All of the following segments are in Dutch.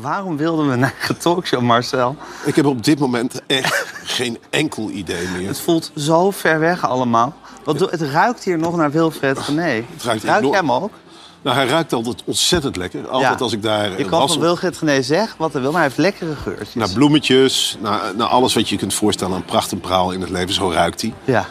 Waarom wilden we een eigen talkshow, Marcel? Ik heb op dit moment echt geen enkel idee meer. Het voelt zo ver weg allemaal. Wat het ruikt hier nog naar Wilfred Gené. Het ruikt jij hem ook? Nou, hij ruikt altijd ontzettend lekker. Altijd Ja. als ik daar Je kan was, van Wilfred Gené zeggen wat hij wil, maar hij heeft lekkere geurtjes. naar bloemetjes, naar, naar alles wat je kunt voorstellen aan pracht en praal in het leven, zo ruikt hij. Ja.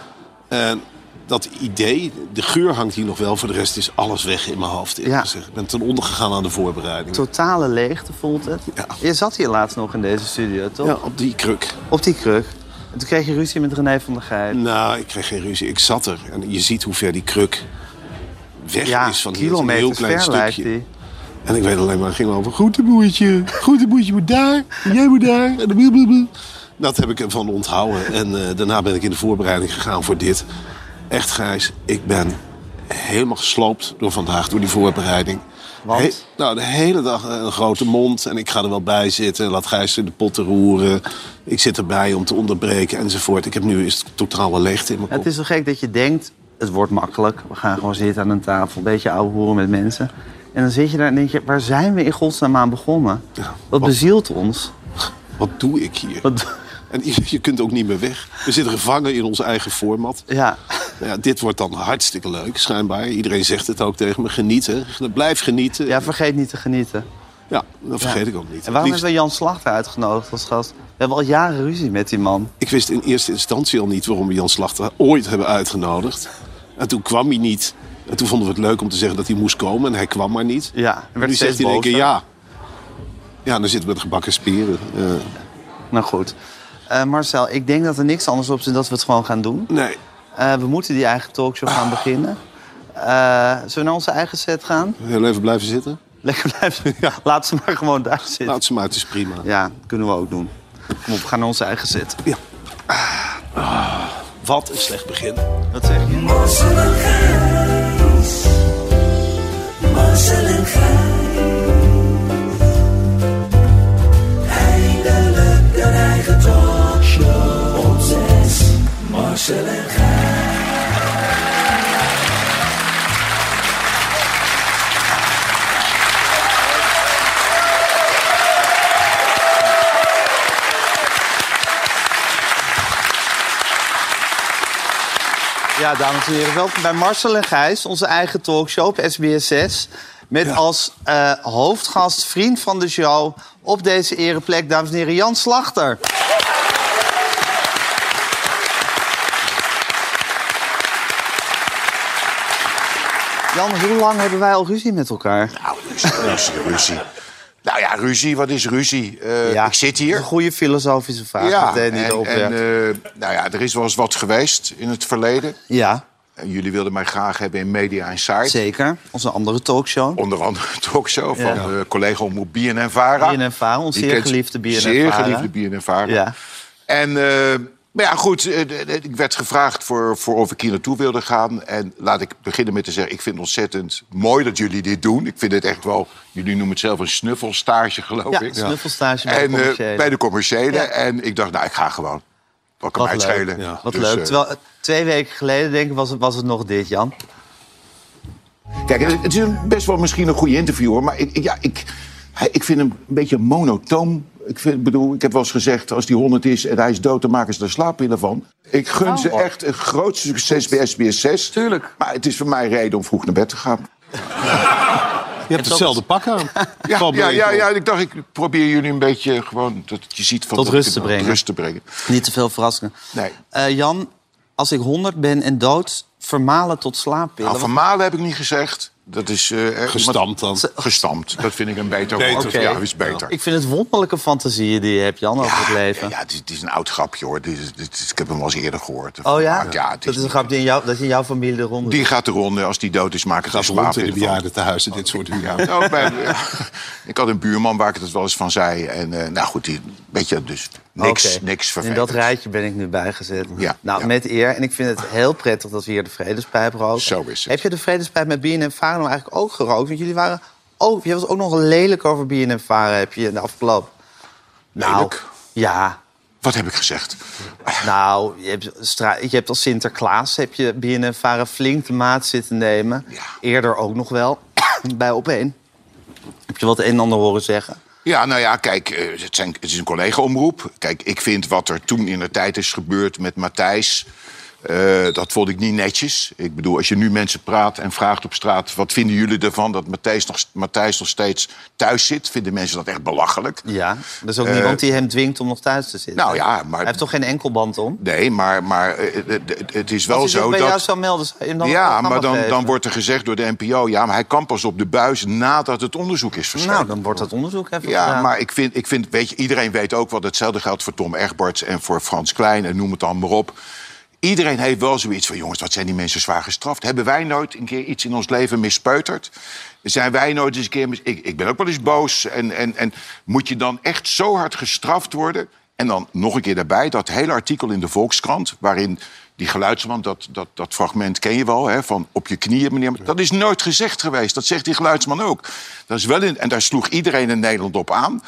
En dat idee, de geur hangt hier nog wel. Voor de rest is alles weg in mijn hoofd. Ja. Ik ben ten onder gegaan aan de voorbereiding. Totale leegte voelt het. Ja. Je zat hier laatst nog in deze studio, toch? Ja, op die kruk. Op die kruk. En toen kreeg je ruzie met René van der Gijp. Nou, ik kreeg geen ruzie. Ik zat er. En je ziet hoe ver die kruk weg Ja, is van hier. Een heel klein stukje. En ik weet alleen maar, het ging over groenteboertje. Groenteboertje moet daar, en jij moet daar. En blablabla. Dat heb ik ervan onthouden. En eh, daarna ben ik in de voorbereiding gegaan voor dit. Echt, Gijs, ik ben helemaal gesloopt door vandaag, door die voorbereiding. Want? He- nou, de hele dag een grote mond. En ik ga er wel bij zitten. Laat Gijs in de potten roeren. Ik zit erbij om te onderbreken enzovoort. Ik heb nu is het totale leegte in mijn kop. Het is zo gek dat je denkt, het wordt makkelijk. We gaan gewoon zitten aan een tafel, een beetje ouwe hoeren met mensen. En dan zit je daar en denk je, waar zijn we in godsnaam aan begonnen? Ja, Wat wat- bezielt ons? Wat doe ik hier? Wat, En je, kunt ook niet meer weg. We zitten gevangen in ons eigen format. ja, Nou ja, dit wordt dan hartstikke leuk, schijnbaar. Iedereen zegt het ook tegen me. Genieten. Blijf genieten. ja, vergeet niet te genieten. Ja, dat vergeet Ja. ik ook niet. En waarom hebben we Jan Slachter uitgenodigd als gast? We hebben al jaren ruzie met die man. Ik wist in eerste instantie al niet waarom we Jan Slachter ooit hebben uitgenodigd. En toen kwam hij niet. En toen vonden we het leuk om te zeggen dat hij moest komen. En hij kwam maar niet. Ja, en nu zegt hij in één keer ja. Ja, dan zitten we met gebakken spieren. Eh, Nou goed. Eh, Marcel, ik denk dat er niks anders op zit dan dat we het gewoon gaan doen. nee, Eh, we moeten die eigen talkshow gaan beginnen. Eh, zullen we naar onze eigen set gaan? heel even blijven zitten. Lekker blijven. Laat ze maar gewoon daar zitten. Laat ze maar, het is prima. Ja, kunnen we ook doen. Kom op, we gaan naar onze eigen set. Ja. Ah, wat een slecht begin. Wat zeg je? Marcel Ja, dames en heren, welkom bij Marcel en Gijs, onze eigen talkshow op SBS6. Met als eh, hoofdgast, vriend van de show, op deze ereplek, dames en heren, Jan Slachter. Jan, hoe lang hebben wij al ruzie met elkaar? Nou, ruzie, ruzie, ruzie. Nou ja, ruzie, wat is ruzie? Eh, ik zit hier. Een goede filosofische vraag. Ja, en, en eh, nou ja, er is wel eens wat geweest in het verleden. ja, En jullie wilden mij graag hebben in Media Insight. zeker. Onze andere talkshow. Onder andere talkshow van Ja. de collega omroep BNN-Vara. BNN-Vara, ons Die zeer kent- geliefde BNN-Vara. Zeer geliefde BNN-Vara. Ja. En, eh, maar ja, goed, eh, ik werd gevraagd voor, voor of ik hier naartoe wilde gaan. En laat ik beginnen met te zeggen, ik vind het ontzettend mooi dat jullie dit doen. Ik vind het echt wel, jullie noemen het zelf een snuffelstage, geloof Ja, ik. snuffelstage bij de en, eh, commerciële. bij de commerciële. Ja. En ik dacht, nou, ik ga gewoon. Wat kan Wat mij schelen? Ja. Wat Dus, leuk. eh, Terwijl twee weken geleden, denk ik, was het, was het nog dit, Jan. Kijk, het is best wel misschien een goede interview, hoor. Maar ik, ja, ik, ik vind hem een beetje monotoom. Ik, vind, bedoel, ik heb wel eens gezegd, als die 100 is en hij is dood... dan maken ze er slaappillen van. Ik gun ze echt een groot succes bij SBS 6. Tuurlijk. Maar het is voor mij reden om vroeg naar bed te gaan. Je hebt hetzelfde pak aan. Ja, ja, ja, ik dacht, ik probeer jullie een beetje gewoon... dat je ziet van Tot dat rust te tot brengen. Rust te brengen. Niet te veel verrassingen. Nee. Eh, Jan, als ik 100 ben en dood, vermalen tot slaappillen. Nou, van Malen heb ik niet gezegd. Dat is... eh, Gestampt dan. Gestampt. Dat vind ik een beter Beter, woord. Oké. Ja, is beter. Ik vind het wonderlijke fantasieën die je hebt, Jan, over het leven. Ja, het is, het is een oud grapje hoor. Dit is, dit is- ik heb hem wel eens eerder gehoord. Oh ja? Ja het dat is een grap die in, jou, dat in jouw familie de ronde Die gaat de ronde. Als die dood is, maken Gaat ze rond in de slaap bejaardentehuizen, dit soort dingen. Ja, nou, ik had een buurman waar ik het wel eens van zei. En eh, nou goed, die, weet je, dus niks, Oké. niks In vervelends. dat rijtje ben ik nu bijgezet. Ja, nou, ja. met eer. En ik vind het heel prettig dat we hier de vredespijp roken. Zo is het. Heb je de vredespijp met BNN Vara nou eigenlijk ook gerookt? Want jullie waren... Oh, je was ook nog lelijk over BNN Vara, heb je in de afgelopen... Nou, ja. Wat heb ik gezegd? Nou, je hebt, je hebt als Sinterklaas heb je BNN Vara flink de maat zitten nemen. Ja. Eerder ook nog wel, bij Opeen. Heb je wat een en ander horen zeggen? Ja, nou ja, kijk, eh, het, zijn, het is een collega-omroep. Kijk, ik vind wat er toen in de tijd is gebeurd met Matthijs... eh, dat vond ik niet netjes. Ik bedoel, als je nu mensen praat en vraagt op straat... wat vinden jullie ervan dat Matthijs nog, Matthijs nog steeds thuis zit? Vinden mensen dat echt belachelijk? Ja, er is ook Eh, niemand die hem dwingt om nog thuis te zitten. Nou ja, maar- Hij heeft toch geen enkelband om? Nee, maar, maar eh, het- is wel Als zo bij dat... jou zou melden, zou dan ja, maar dan, dan wordt er gezegd door de NPO... ja, maar hij kan pas op de buis nadat het onderzoek is verschenen. Nou, dan wordt dat onderzoek even Ja, gedaan. maar ik vind, ik vind, weet je, iedereen weet ook wat hetzelfde geldt voor Tom Egberts en voor Frans Klein en noem het dan maar op. Iedereen heeft wel zoiets van, jongens, wat zijn die mensen zwaar gestraft? Hebben wij nooit een keer iets in ons leven mispeuterd? Zijn wij nooit eens een keer... mis- Ik, ik ben ook wel eens boos. En, en, en moet je dan echt zo hard gestraft worden? En dan nog een keer daarbij, dat hele artikel in de Volkskrant... waarin die geluidsman, dat, dat, dat fragment ken je wel, hè, van op je knieën, meneer. Dat is nooit gezegd geweest, dat zegt die geluidsman ook. Dat is wel in, en daar sloeg iedereen in Nederland op aan.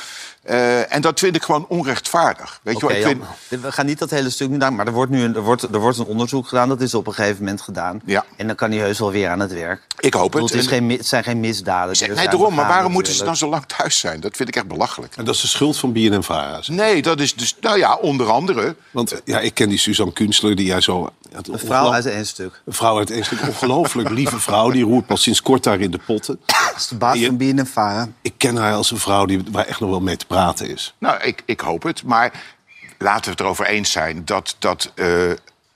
Eh, en dat vind ik gewoon onrechtvaardig. Weet je wel, ik vind, we gaan niet dat hele stuk nu maar er wordt nu een, er wordt, er wordt een onderzoek gedaan. Dat is op een gegeven moment gedaan. Ja. En dan kan hij heus wel weer aan het werk. Ik hoop bedoel, het. Het, is En- geen, het zijn geen misdaden. er nee, daarom, maar waarom moeten ze dan zo lang thuis zijn? Dat vind ik echt belachelijk. En dat is de schuld van BNNVARA. Nee, dat is dus, nou ja, onder andere. Want ja, ik ken die Suzanne Kunstler, die jij zo... Een vrouw uit één stuk. Een vrouw uit één stuk. Ongelooflijk lieve vrouw. Die roert pas sinds kort daar in de potten. Dat is de baas van BNNVARA. Ik ken haar als een vrouw die, waar echt nog wel mee te praten is. Nou, ik, ik hoop het. Maar laten we het erover eens zijn dat, dat eh,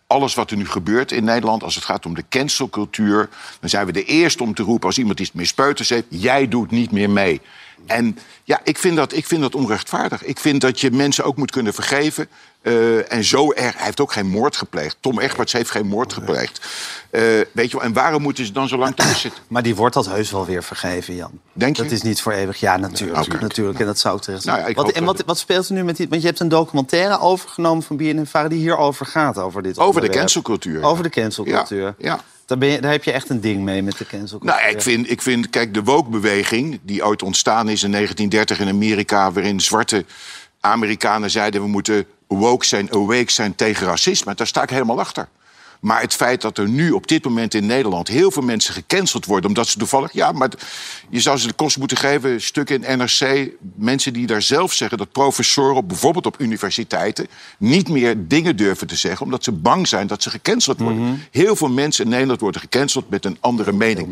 alles wat er nu gebeurt in Nederland... als het gaat om de cancelcultuur... dan zijn we de eerste om te roepen als iemand iets mispeuters heeft... jij doet niet meer mee. En ja, ik vind, dat, ik vind dat onrechtvaardig. Ik vind dat je mensen ook moet kunnen vergeven. Eh, en zo erg... Hij heeft ook geen moord gepleegd. Tom Egberts heeft geen moord gepleegd. Eh, weet je wel, en waarom moeten ze dan zo lang thuis zitten? Maar die wordt dat heus wel weer vergeven, Jan. Denk je? Dat is niet voor eeuwig. Ja, natuurlijk. Natuurlijk. En dat zou terecht zijn. Nou ja, wat, en wat, wat speelt er nu met die... Want je hebt een documentaire overgenomen van BNNVARA... die hierover gaat, over dit Over de cancelcultuur. Over de cancelcultuur. Ja, ja. Daar, ben je, daar heb je echt een ding mee met de cancelcultuur. Nou, ik vind, ik vind, kijk, de woke-beweging, die ooit ontstaan is in 1930 in Amerika, waarin zwarte Amerikanen zeiden we moeten woke zijn, awake zijn tegen racisme, daar sta ik helemaal achter. Maar het feit dat er nu op dit moment in Nederland heel veel mensen gecanceld worden, omdat ze toevallig, ja, maar je zou ze de kost moeten geven, stukken in NRC, mensen die daar zelf zeggen dat professoren, bijvoorbeeld op universiteiten, niet meer dingen durven te zeggen, omdat ze bang zijn dat ze gecanceld worden. Heel veel mensen in Nederland worden gecanceld met een andere mening.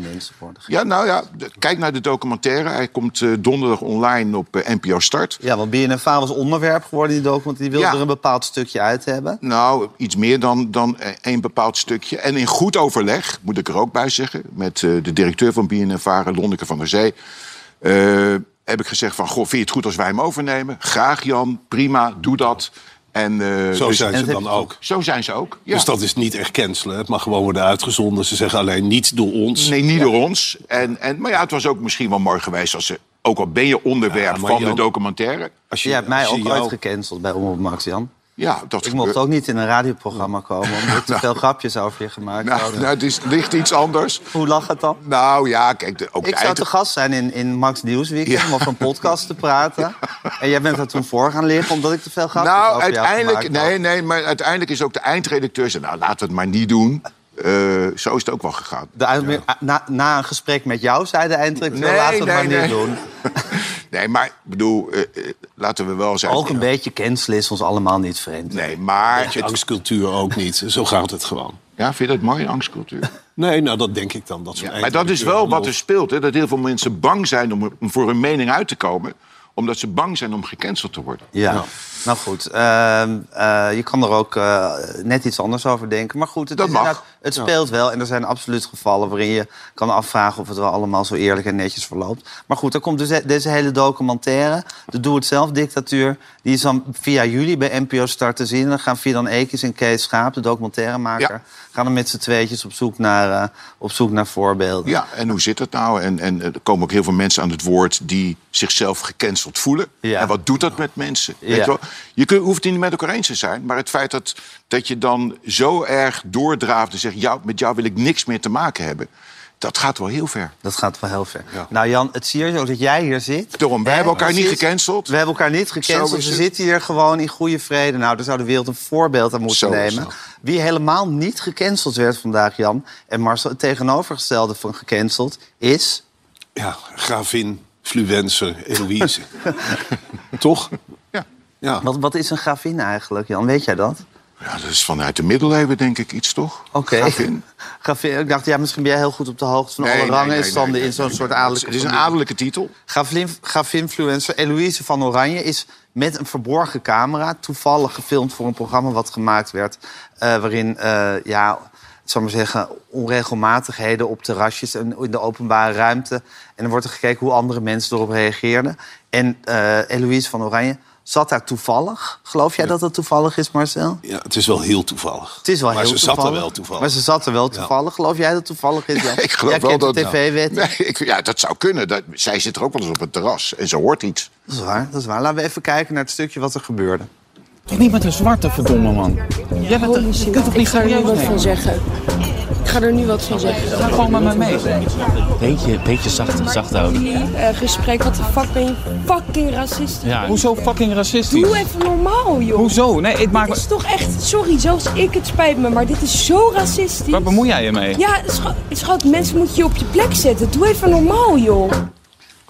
Ja, nou ja, kijk naar de documentaire. Hij komt eh, donderdag online op eh, NPO Start. Ja, want BNNVARA was onderwerp geworden in die documentaire. Die wilde Ja. er een bepaald stukje uit hebben. Nou, iets meer dan, dan eh, één bepaald stukje. En in goed overleg, moet ik er ook bij zeggen... met eh, de directeur van BNNVARA, Lonneke van der Zee... eh, heb ik gezegd van, goh, vind je het goed als wij hem overnemen? Graag, Jan, prima, doe dat. En, eh, Zo dus- zijn ze dan ook. Zo zijn ze ook. Ja. Dus dat is niet echt cancelen. Het mag gewoon worden uitgezonden. Ze zeggen alleen niet door ons. Nee, niet door ons. En, en, maar ja, het was ook misschien wel mooi geweest als ze... ook al ben je onderwerp Ja, van de documentaire... Als Je hebt mij als je ook jou- ooit gecanceld bij Omroep Max, Jan. Ja, dat Ik mocht ook niet in een radioprogramma komen... omdat er te veel grapjes over je gemaakt Nou, nou, het is, ligt iets anders. Hoe lag het dan? Nou ja, kijk, de, ook de Ik zou te gast zijn in, in Max Nieuwsweekend Ja. om over een podcast te praten. En jij bent er toen voor gaan liggen omdat ik te veel grapjes Nou, over uiteindelijk, gemaakt nee, nee, maar uiteindelijk is ook de eindredacteur zei, nou, laten we het maar niet doen. Eh, zo is het ook wel gegaan. De na, na een gesprek met jou zei de eindredacteur, Nee, laten we het nee, maar niet doen. Nee, maar ik bedoel, eh, eh, laten we wel zijn. Ook een beetje cancelen is ons allemaal niet vreemd. Nee, maar. Beetje het- angstcultuur ook niet. Zo gaat het gewoon. ja, vind je dat mooi, angstcultuur? Nee, nou dat denk ik dan. Dat Ja, maar dat is wel wat er speelt. Hè, dat heel veel mensen bang zijn om, om voor hun mening uit te komen. Omdat ze bang zijn om gecanceld te worden. Ja, Ja. Nou goed. ehm, eh, je kan er ook eh, net iets anders over denken. Maar goed, het, Dat is mag. inderdaad- het speelt wel. En er zijn absoluut gevallen waarin je kan afvragen... of het wel allemaal zo eerlijk en netjes verloopt. Maar goed, er komt dus deze hele documentaire. De Doe-het-zelf-dictatuur. Die is dan via jullie bij NPO Start te zien. Dan gaan Fidan Ekis en Kees Schaap, de documentairemaker... Ja. gaan dan met z'n tweetjes op zoek naar, eh, op zoek naar voorbeelden. Ja, en hoe zit het nou? En, en er komen ook heel veel mensen aan het woord die zichzelf gecanceld voelen. Ja. En wat doet dat met mensen? Ja. Weet je, wel? Je kunt, hoeft het niet met elkaar eens te zijn. Maar het feit dat, dat je dan zo erg doordraaft en zegt... jou, met jou wil ik niks meer te maken hebben... dat gaat wel heel ver. Dat gaat wel heel ver. Ja. Nou Jan, het zie je zo dat jij hier zit. Daarom, wij Hè, hebben elkaar niet gecanceld. We hebben elkaar niet gecanceld. is We zitten hier gewoon in goede vrede. Nou, daar zou de wereld een voorbeeld aan moeten Zo nemen. Wie helemaal niet gecanceld werd vandaag, Jan... en Marcel het tegenovergestelde van gecanceld is... Ja, gravin Fluencer, Eloïse. Toch? Ja. Wat, wat is een gravin eigenlijk, Jan? Weet jij dat? ja, dat is vanuit de middeleeuwen denk ik iets, toch? Oké. Gravin, ik dacht, ja, misschien ben jij heel goed op de hoogte van Nee, alle nee, rangen en nee, standen nee, in zo'n soort adellijke Het is een adellijke titel. Gravin, gravinfluencer Eloïse van Oranje is met een verborgen camera... toevallig gefilmd voor een programma wat gemaakt werd... eh, waarin, eh, ja, zal maar zeggen, onregelmatigheden op terrasjes... en in de openbare ruimte. En dan wordt er gekeken hoe andere mensen erop reageerden. En eh Eloïse van Oranje zat daar toevallig. Geloof jij dat dat toevallig is, Marcel? ja, het is wel heel toevallig. Het is wel maar heel ze toevallig. zat er wel toevallig. Maar ze zat er wel toevallig. Geloof jij dat toevallig is? Jan? Ik geloof jij wel kent dat... de tv-wet. Nee, ja, dat zou kunnen. Dat, zij zit er ook wel eens op het terras en ze hoort iets. Dat is waar, dat is waar. Laten we even kijken naar het stukje wat er gebeurde. Toch niet met een zwarte verdomme man. Jij bent, Holy je shit, kunt toch ik niet er serieus wat van zeggen. Ik ga er nu wat van zeggen. Ga gewoon met me mee. Beetje, beetje zacht, zacht houden. Eh, gesprek, wat de fuck ben je fucking racistisch. Ja. Hoezo fucking racistisch? Doe even normaal, joh. Hoezo? Nee, het maakt Dit is toch echt, sorry, zelfs ik, het spijt me, maar dit is zo racistisch. Waar bemoei jij je mee? Ja, schat, schat, mensen moeten je op je plek zetten. Doe even normaal, joh.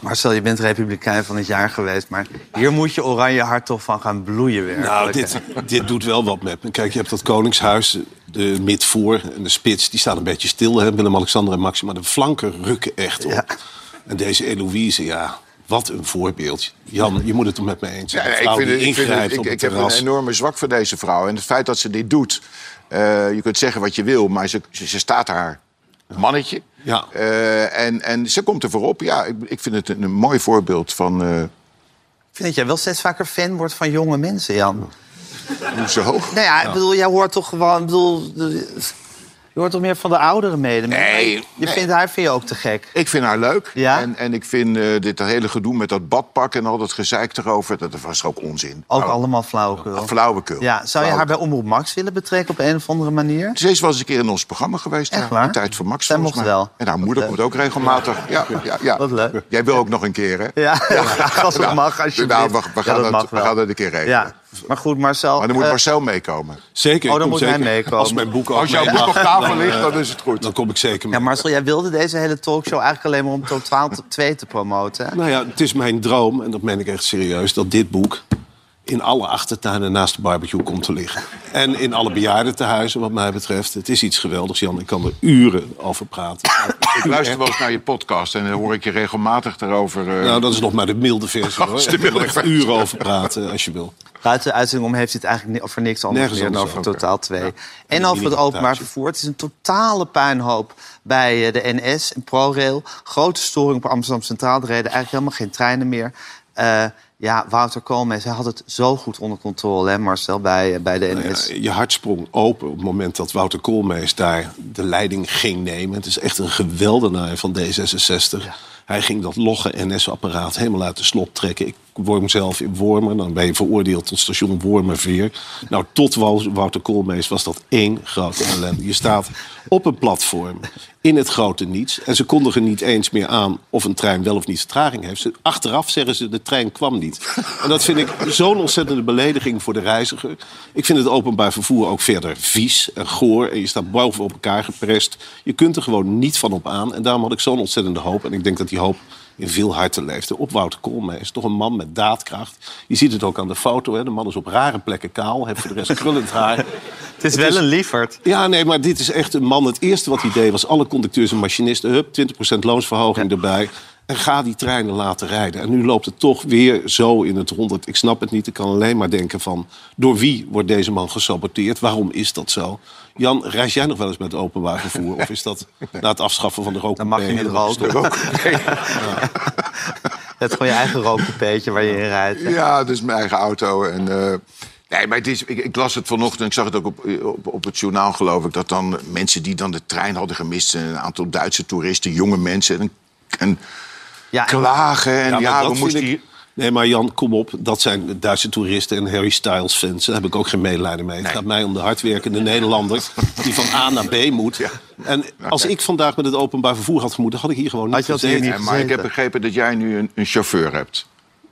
Marcel, je bent republikein van het jaar geweest, maar hier moet je oranje hart toch van gaan bloeien werkelijk. Nou, dit, dit doet wel wat met me. Kijk, je hebt dat Koningshuis, de midvoor en de spits... die staan een beetje stil, hè? Willem-Alexander en Maxima. De flanken rukken echt op. Ja. En deze Eloïse, ja, wat een voorbeeld. Jan, je moet het er met me eens zijn. Ja, ik, vind het, ik, vind het- ik, ik heb een enorme zwak voor deze vrouw. En het feit dat ze dit doet... eh, je kunt zeggen wat je wil, maar ze, ze, ze staat haar mannetje. Ja. Eh, en, en ze komt er voorop. Ja, ik, ik vind het een, een mooi voorbeeld van... eh Ik vind dat jij wel steeds vaker fan wordt van jonge mensen, Jan. hoezo? Nou ja, ik bedoel, jij hoort toch gewoon... Ik bedoel, de- je hoort toch meer van de oudere mede. Nee, Je nee. vindt haar vind je ook te gek. Ik vind haar leuk. Ja? En, en ik vind eh, dit hele gedoe met dat badpak en al dat gezeik erover... dat was ook onzin. Ook Nou, allemaal flauwekul. Flauwekul. Ja, zou je haar bij Omroep Max willen betrekken op een of andere manier? Ze is wel eens een keer in ons programma geweest. Echt ja, waar? Een tijd voor Max. Zij volgens mocht mij. wel. En haar moeder komt ook regelmatig. Ja, ja, ja. Wat leuk. Jij wil ook nog een keer, hè? Ja, als het mag, alsjeblieft. nou, we, we Ja, gaan dat we gaan het een keer regelen. Maar goed, Marcel. Maar dan moet eh, Marcel meekomen. Zeker, Oh, dan moet hij meekomen. Als mijn boek Als jouw boek op tafel ligt, dan is het goed. Dan kom ik zeker mee. Ja, Marcel, jij wilde deze hele talkshow eigenlijk alleen maar om Totaal 2 te promoten. hè? Nou ja, het is mijn droom, en dat meen ik echt serieus, dat dit boek in alle achtertuinen naast de barbecue komt te liggen. En in alle bejaardentehuizen, wat mij betreft. Het is iets geweldigs, Jan. Ik kan er uren over praten. Ik luister wel eens naar je podcast en dan hoor ik je regelmatig erover. eh, Nou, dat is nog maar de milde versie, hoor. Ik kan er uren over praten, als je wil. Buiten de uitzending om heeft hij het eigenlijk over niks anders Nergens meer over. Totaal 2. Ja. En Een over het openbaar vervoer. Het is een totale puinhoop bij eh, de NS en ProRail. Grote storing op Amsterdam Centraal. Er reden eigenlijk helemaal geen treinen meer. Eh, ja, Wouter Koolmees, hij had het zo goed onder controle, hè Marcel, bij, eh, bij de Nou NS. ja, je hart sprong open op het moment dat Wouter Koolmees daar de leiding ging nemen. Het is echt een geweldenaar van D66. Hij ging dat logge NS-apparaat helemaal uit de slot trekken. Ik woon zelf in Wormer. Dan ben je veroordeeld tot station Wormerveer. Nou, tot Wou- Wouter Koolmees was dat één grote ellende. Je staat op een platform in het grote niets. En ze kondigen niet eens meer aan of een trein wel of niet vertraging heeft. Achteraf zeggen ze, de trein kwam niet. En dat vind ik zo'n ontzettende belediging voor de reiziger. Ik vind het openbaar vervoer ook verder vies en goor. En je staat boven op elkaar geprest. Je kunt er gewoon niet van op aan. En daarom had ik zo'n ontzettende hoop. En ik denk dat die hoop in veel harten leefde. Op Wouter Koolmees. Toch een man met daadkracht. Je ziet het ook aan de foto. Hè. De man is op rare plekken kaal. Heeft voor de rest krullend haar. het is wel een lieferd. Ja, nee, maar dit is echt een man. Het eerste wat hij deed was alle conducteurs en machinisten... hup, 20% loonsverhoging erbij. En ga die treinen laten rijden. En nu loopt het toch weer zo in het rond. Ik snap het niet. Ik kan alleen maar denken van... door wie wordt deze man gesaboteerd? Waarom is dat zo? Jan, reis jij nog wel eens met openbaar vervoer? Of is dat na het afschaffen van de rook? Dan mag je niet roken. Het is gewoon je eigen rookpeetje waar je in rijdt. hè? Ja, dus mijn eigen auto. En, eh, nee, maar het is, ik, ik las het vanochtend, ik zag het ook op, op, op het journaal geloof ik... dat dan mensen die dan de trein hadden gemist... een aantal Duitse toeristen, jonge mensen... en, en Ja, klagen en ja, dat we moesten ik-. Nee, maar Jan, kom op. Dat zijn Duitse toeristen en Harry Styles fans. Daar heb ik ook geen medelijden mee. Het gaat mij om de hardwerkende Nederlander... die van A naar B moet. En als ik vandaag met het openbaar vervoer had gemoeten... had ik hier gewoon niet Had je dat hier gezeten. niet Ja, maar ik heb begrepen dat jij nu een, een chauffeur hebt.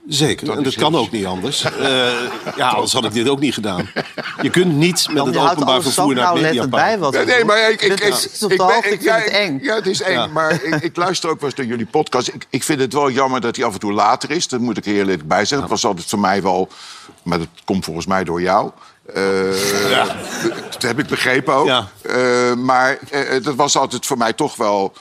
Zeker, Dat en dat kan ook niet anders. Eh, ja, anders had ik dit ook niet gedaan. Je kunt niet met Dan het openbaar vervoer naar het Mediapark. wat Nee, nee, maar ik, ik, ik, is ik ben- ik- ja, het eng. Ja, het is eng, Ja. maar ik, ik luister ook wel eens naar jullie podcast. Ik, ik vind het wel jammer dat hij af en toe later is. Dat moet ik er heel eerlijk bij zeggen. Het was altijd voor mij wel... Maar dat komt volgens mij door jou. Eh, Dat heb ik begrepen ook. Ja. Eh, maar dat was altijd voor mij toch wel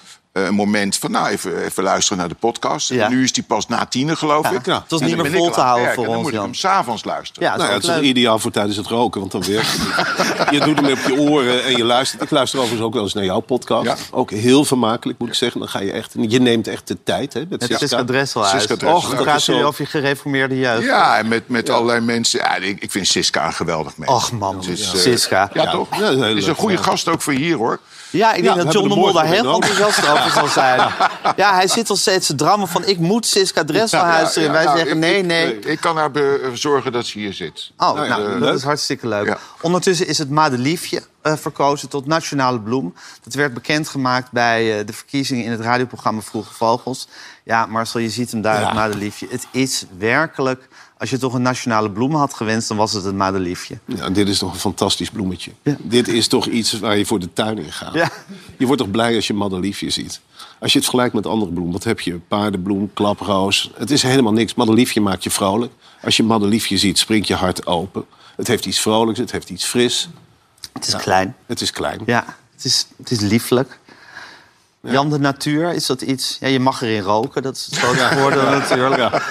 een moment van... nou, even, even luisteren naar de podcast. Ja. En nu is die pas na tienen, geloof ik. Ja. Het was En niet dan meer vol te al houden voor En dan ons, moet ik hem s'avonds luisteren. Ja, dat Nou ja, is het is leuk. ideaal voor tijdens het roken, want dan werkt het niet. Je doet hem op je oren en je luistert. Ik luister overigens ook wel eens naar jouw podcast. Ja. Ook heel vermakelijk, moet ik zeggen. Dan ga je echt... Je neemt echt de tijd, hè, met Het Siska. Siska Dresselhuis. Siska Dresselhuis. Och, Dat praat is jullie over je gereformeerde jeugd. Ja, en met, met allerlei mensen. Ja, ik, ik vind Siska een geweldig mens. Och man, Het is, eh, Siska. Ja, toch? Ja, dat is een is goede gast ook voor hier, hoor. Ik denk dat John de Mol daar heel enthousiast over zal zijn. Ja, hij zit al steeds te drammen van... ik moet Siska Dresselhuis erin. Wij zeggen nee, nee. Ik kan haar zorgen dat ze hier zit. Oh, Nou ja, dat is hartstikke leuk. Ja. Ondertussen is het Madeliefje eh verkozen tot nationale bloem. Dat werd bekendgemaakt bij eh, de verkiezingen in het radioprogramma Vroege Vogels. Ja, Marcel, je ziet hem daar, Ja. het Madeliefje. Het is werkelijk... Als je toch een nationale bloem had gewenst, dan was het het Madeliefje. Ja, dit is toch een fantastisch bloemetje. Ja. Dit is toch iets waar je voor de tuin in gaat. Ja. Je wordt toch blij als je madeliefje ziet. Als je het vergelijkt met andere bloemen. Wat heb je? Paardenbloem, klaproos. Het is helemaal niks. Madeliefje maakt je vrolijk. Als je madeliefje ziet, springt je hart open. Het heeft iets vrolijks, het heeft iets fris. Het is klein. Het is klein. Ja, het is, het is lieflijk. Jan, de natuur, is dat iets... Ja, je mag erin roken, dat is het grootste voordeel natuurlijk. Gaan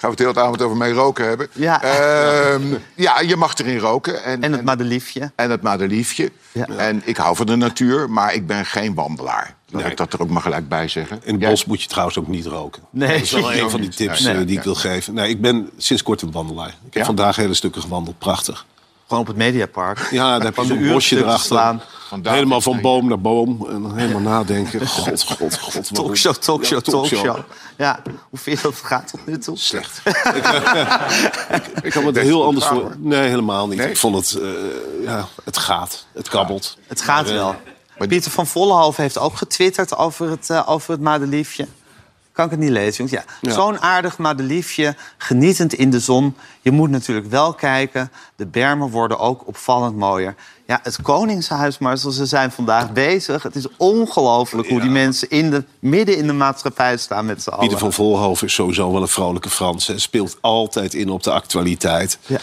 we het heel de avond over mee roken hebben. Ja. Ehm, ja, je mag erin roken. En, En het madeliefje. en het madeliefje. Ja. En ik hou van de natuur, maar ik ben geen wandelaar. Laat Nee. ik dat er ook maar gelijk bij zeggen. In het Jij- bos moet je trouwens ook niet roken. Nee. Dat is wel een van die tips Nee. eh, die Nee. ik wil geven. Nee, ik ben sinds kort een wandelaar. Ik heb Ja? vandaag hele stukken gewandeld. Prachtig. Gewoon op het Mediapark. Ja, daar heb je een bosje erachter. David helemaal van boom naar boom. En dan helemaal nadenken. God, god, god. Talkshow, talkshow, Ja, talkshow. Ja, hoe vind je dat het gaat tot nu toe? Slecht. ik, ik, ik had het heel anders voor. Nee, helemaal niet. Nee? Ik vond het, eh, ja, het gaat. Het kabbelt. Het gaat Maar, eh, wel. Pieter van Vollenhoven heeft ook getwitterd over het, eh, over het madeliefje. Kan ik het niet lezen, jongens? Ja. Ja. Zo'n aardig madeliefje, genietend in de zon. Je moet natuurlijk wel kijken. De bermen worden ook opvallend mooier. Ja, het Koningshuis, maar zoals ze zijn vandaag bezig. Het is ongelooflijk hoe die mensen in de, midden in de maatschappij staan met z'n allen. Pieter van Volhoven is sowieso wel een vrolijke Frans. Hij speelt altijd in op de actualiteit. Ja.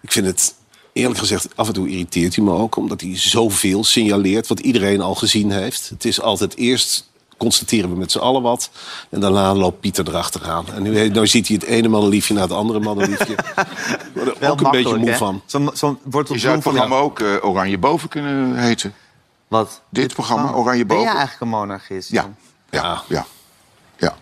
Ik vind het, eerlijk gezegd, af en toe irriteert hij me ook... omdat hij zoveel signaleert wat iedereen al gezien heeft. Het is altijd eerst constateren we met z'n allen wat... en daarna loopt Pieter erachteraan. En nu, nu ziet hij het ene madeliefje na het andere madeliefje. Ik word er Wel ook een beetje moe hè? van. Zo'n zo wordt Je zou het van programma ook eh, Oranje Boven kunnen heten. Wat? Dit programma, Oranje Ben jij Boven? eigenlijk een monarchist? Ja, Jan? ja, ja. ja.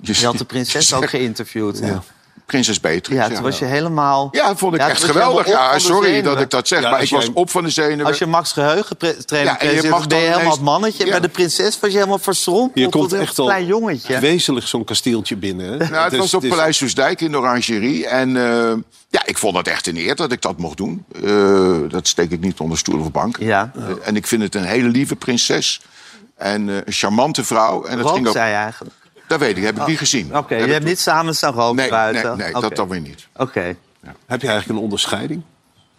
Je had de prinses ook geïnterviewd. hè? Ja. Prinses Beatrix. Ja, toen was je helemaal... Ja, vond ik Ja, echt geweldig. Ja, sorry dat ik dat zeg, Ja, maar als ik was op van de zenuwen. Als je Max Geheugentrainer Ja, en je ja, mag ben je helemaal het mannetje. Ja. Bij de prinses was je helemaal verschrompeld. Je komt een echt klein jongetje. wezenlijk zo'n kasteeltje binnen. Nou, het Dus- was op dus- Paleis Soesdijk in de Orangerie. En eh, ja, ik vond het echt een eer dat ik dat mocht doen. Eh, dat steek ik niet onder stoel of bank. Ja. Eh, en ik vind het een hele lieve prinses. En eh, een charmante vrouw. En dat Rook ging ook, zij eigenlijk. Dat weet ik, heb ik niet gezien. Oké, Heb je hebt niet samen staan roken Nee, nee, buiten? nee Oké. dat dan weer niet. Oké. Heb je eigenlijk een onderscheiding?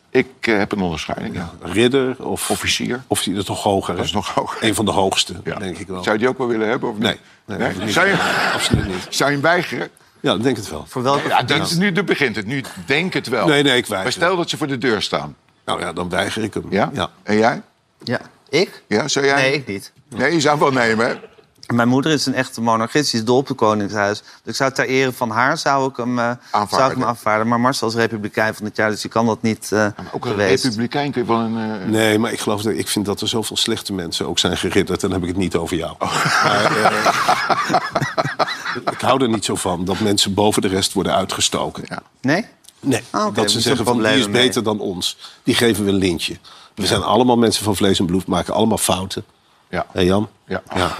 Ik eh, heb een onderscheiding, ja. Ridder of... Officier. Of die is toch hoger? Dat is nog hoger. Een van de hoogste, Ja. denk ik wel. Zou je die ook wel willen hebben? Of niet? Nee, nee, Nee? Zou, je, Absoluut niet. zou je hem weigeren? Ja, ik denk het wel. Voor welke... Ja, dat, is- nu nu begint het. Nu denk het wel. Nee, nee, ik weiger. Maar stel dat ze voor de deur staan. Nou ja, dan weiger ik hem. Ja? ja. En jij? Ja. Ik? Ja, zou jij? Nee, ik niet. Nee, je zou hem wel nemen, hè? Mijn moeder is een echte monarchist, die is dol op het Koningshuis. Dus ik zou ter ere van haar zou ik hem, eh, zou ik hem aanvaarden. Maar Marcel is republikein van het jaar, dus die kan dat niet eh Ook een geweest. republikein kun je wel een... eh, Nee, maar ik geloof dat ik vind dat er zoveel slechte mensen ook zijn geridderd. Dan heb ik het niet over jou. Maar, eh, ik hou er niet zo van dat mensen boven de rest worden uitgestoken. Ja. Nee? Nee, Ah, dat ze zeggen van die is mee. beter dan ons. Die geven we een lintje. We zijn allemaal mensen van vlees en bloed, maken allemaal fouten. Ja. Hé Jan? Ja. ja.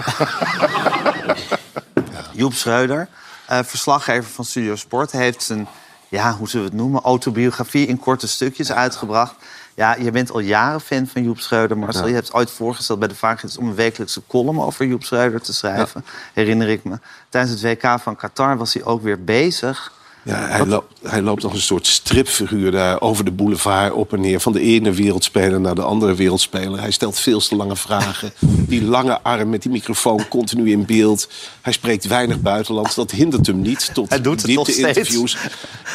Joep Schreuder, eh, verslaggever van Studio Sport, heeft zijn ja, hoe zullen we het noemen, autobiografie in korte stukjes uitgebracht. Ja, je bent al jaren fan van Joep Schreuder, Marcel. Je hebt ooit voorgesteld bij de Vaaggids om een wekelijkse column over Joep Schreuder te schrijven. Herinner ik me. Tijdens het WK van Qatar was hij ook weer bezig. Ja, hij, loopt, hij loopt als een soort stripfiguur daar over de boulevard op en neer. Van de ene wereldspeler naar de andere wereldspeler. Hij stelt veel te lange vragen. Die lange arm met die microfoon continu in beeld. Hij spreekt weinig buitenlands. Dat hindert hem niet tot Hij doet nog diepte-interviews.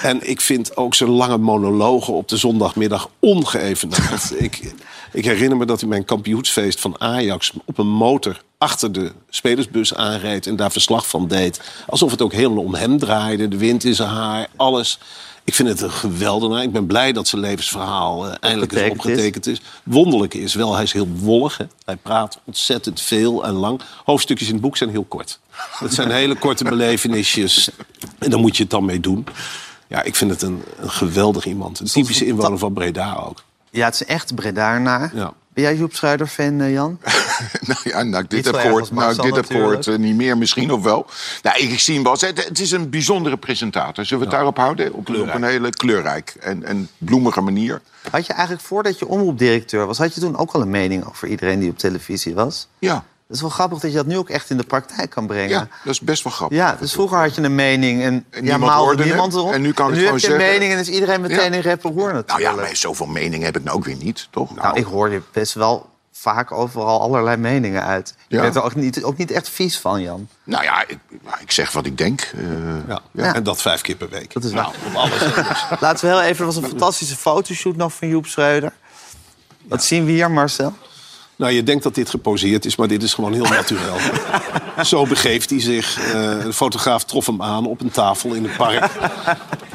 En ik vind ook zijn lange monologen op de zondagmiddag ongeëvenaard. ik, ik herinner me dat hij mijn kampioensfeest van Ajax op een motor achter de spelersbus aanreed en daar verslag van deed. Alsof het ook helemaal om hem draaide. De wind in zijn haar, alles. Ik vind het een geweldenaar. Ik ben blij dat zijn levensverhaal eh, eindelijk eens Opgetekend is. opgetekend is. Wonderlijk is wel, hij is heel wollig. Hè. Hij praat ontzettend veel en lang. Hoofdstukjes in het boek zijn heel kort. Het zijn hele korte belevenisjes. En daar moet je het dan mee doen. Ja, ik vind het een, een geweldig iemand. Een typische inwoner van Breda ook. Ja, het is echt Bredaarnaar. Ja. Ben jij Joep Schreuder fan, eh, Jan? Nou ja, nou, ik dit heb gehoord, nou, ik dit heb gehoord eh, niet meer, misschien of wel. Nou, ik zie hem wel. Het, het is een bijzondere presentator. Zullen we het daarop houden? Op, op een hele kleurrijk en, en bloemige manier. Had je eigenlijk voordat je omroepdirecteur was, had je toen ook al een mening over iedereen die op televisie was? Ja, Het is wel grappig dat je dat nu ook echt in de praktijk kan brengen. ja, dat is best wel grappig. Ja, dus vroeger had je een mening en, ja, niemand maalde hoorde hem. niemand erop. En nu kan ik nu gewoon heb je een mening en is iedereen meteen Ja. in rep en roer Nou natuurlijk. ja, maar zoveel mening heb ik nou ook weer niet, toch? Nou, ik hoor je best wel vaak overal allerlei meningen uit. Je Ja. bent er ook niet, ook niet echt vies van, Jan. Nou ja, ik, nou, ik zeg wat ik denk. eh, Ja. Ja. En dat vijf keer per week. Dat is nou, alles. Laten we heel even, er was een fantastische fotoshoot nog van Joep Schreuder. Wat zien we hier, Marcel? Nou, je denkt dat dit geposeerd is, maar dit is gewoon heel natuurlijk. Zo begeeft hij zich. Eh, de fotograaf trof hem aan op een tafel in het park.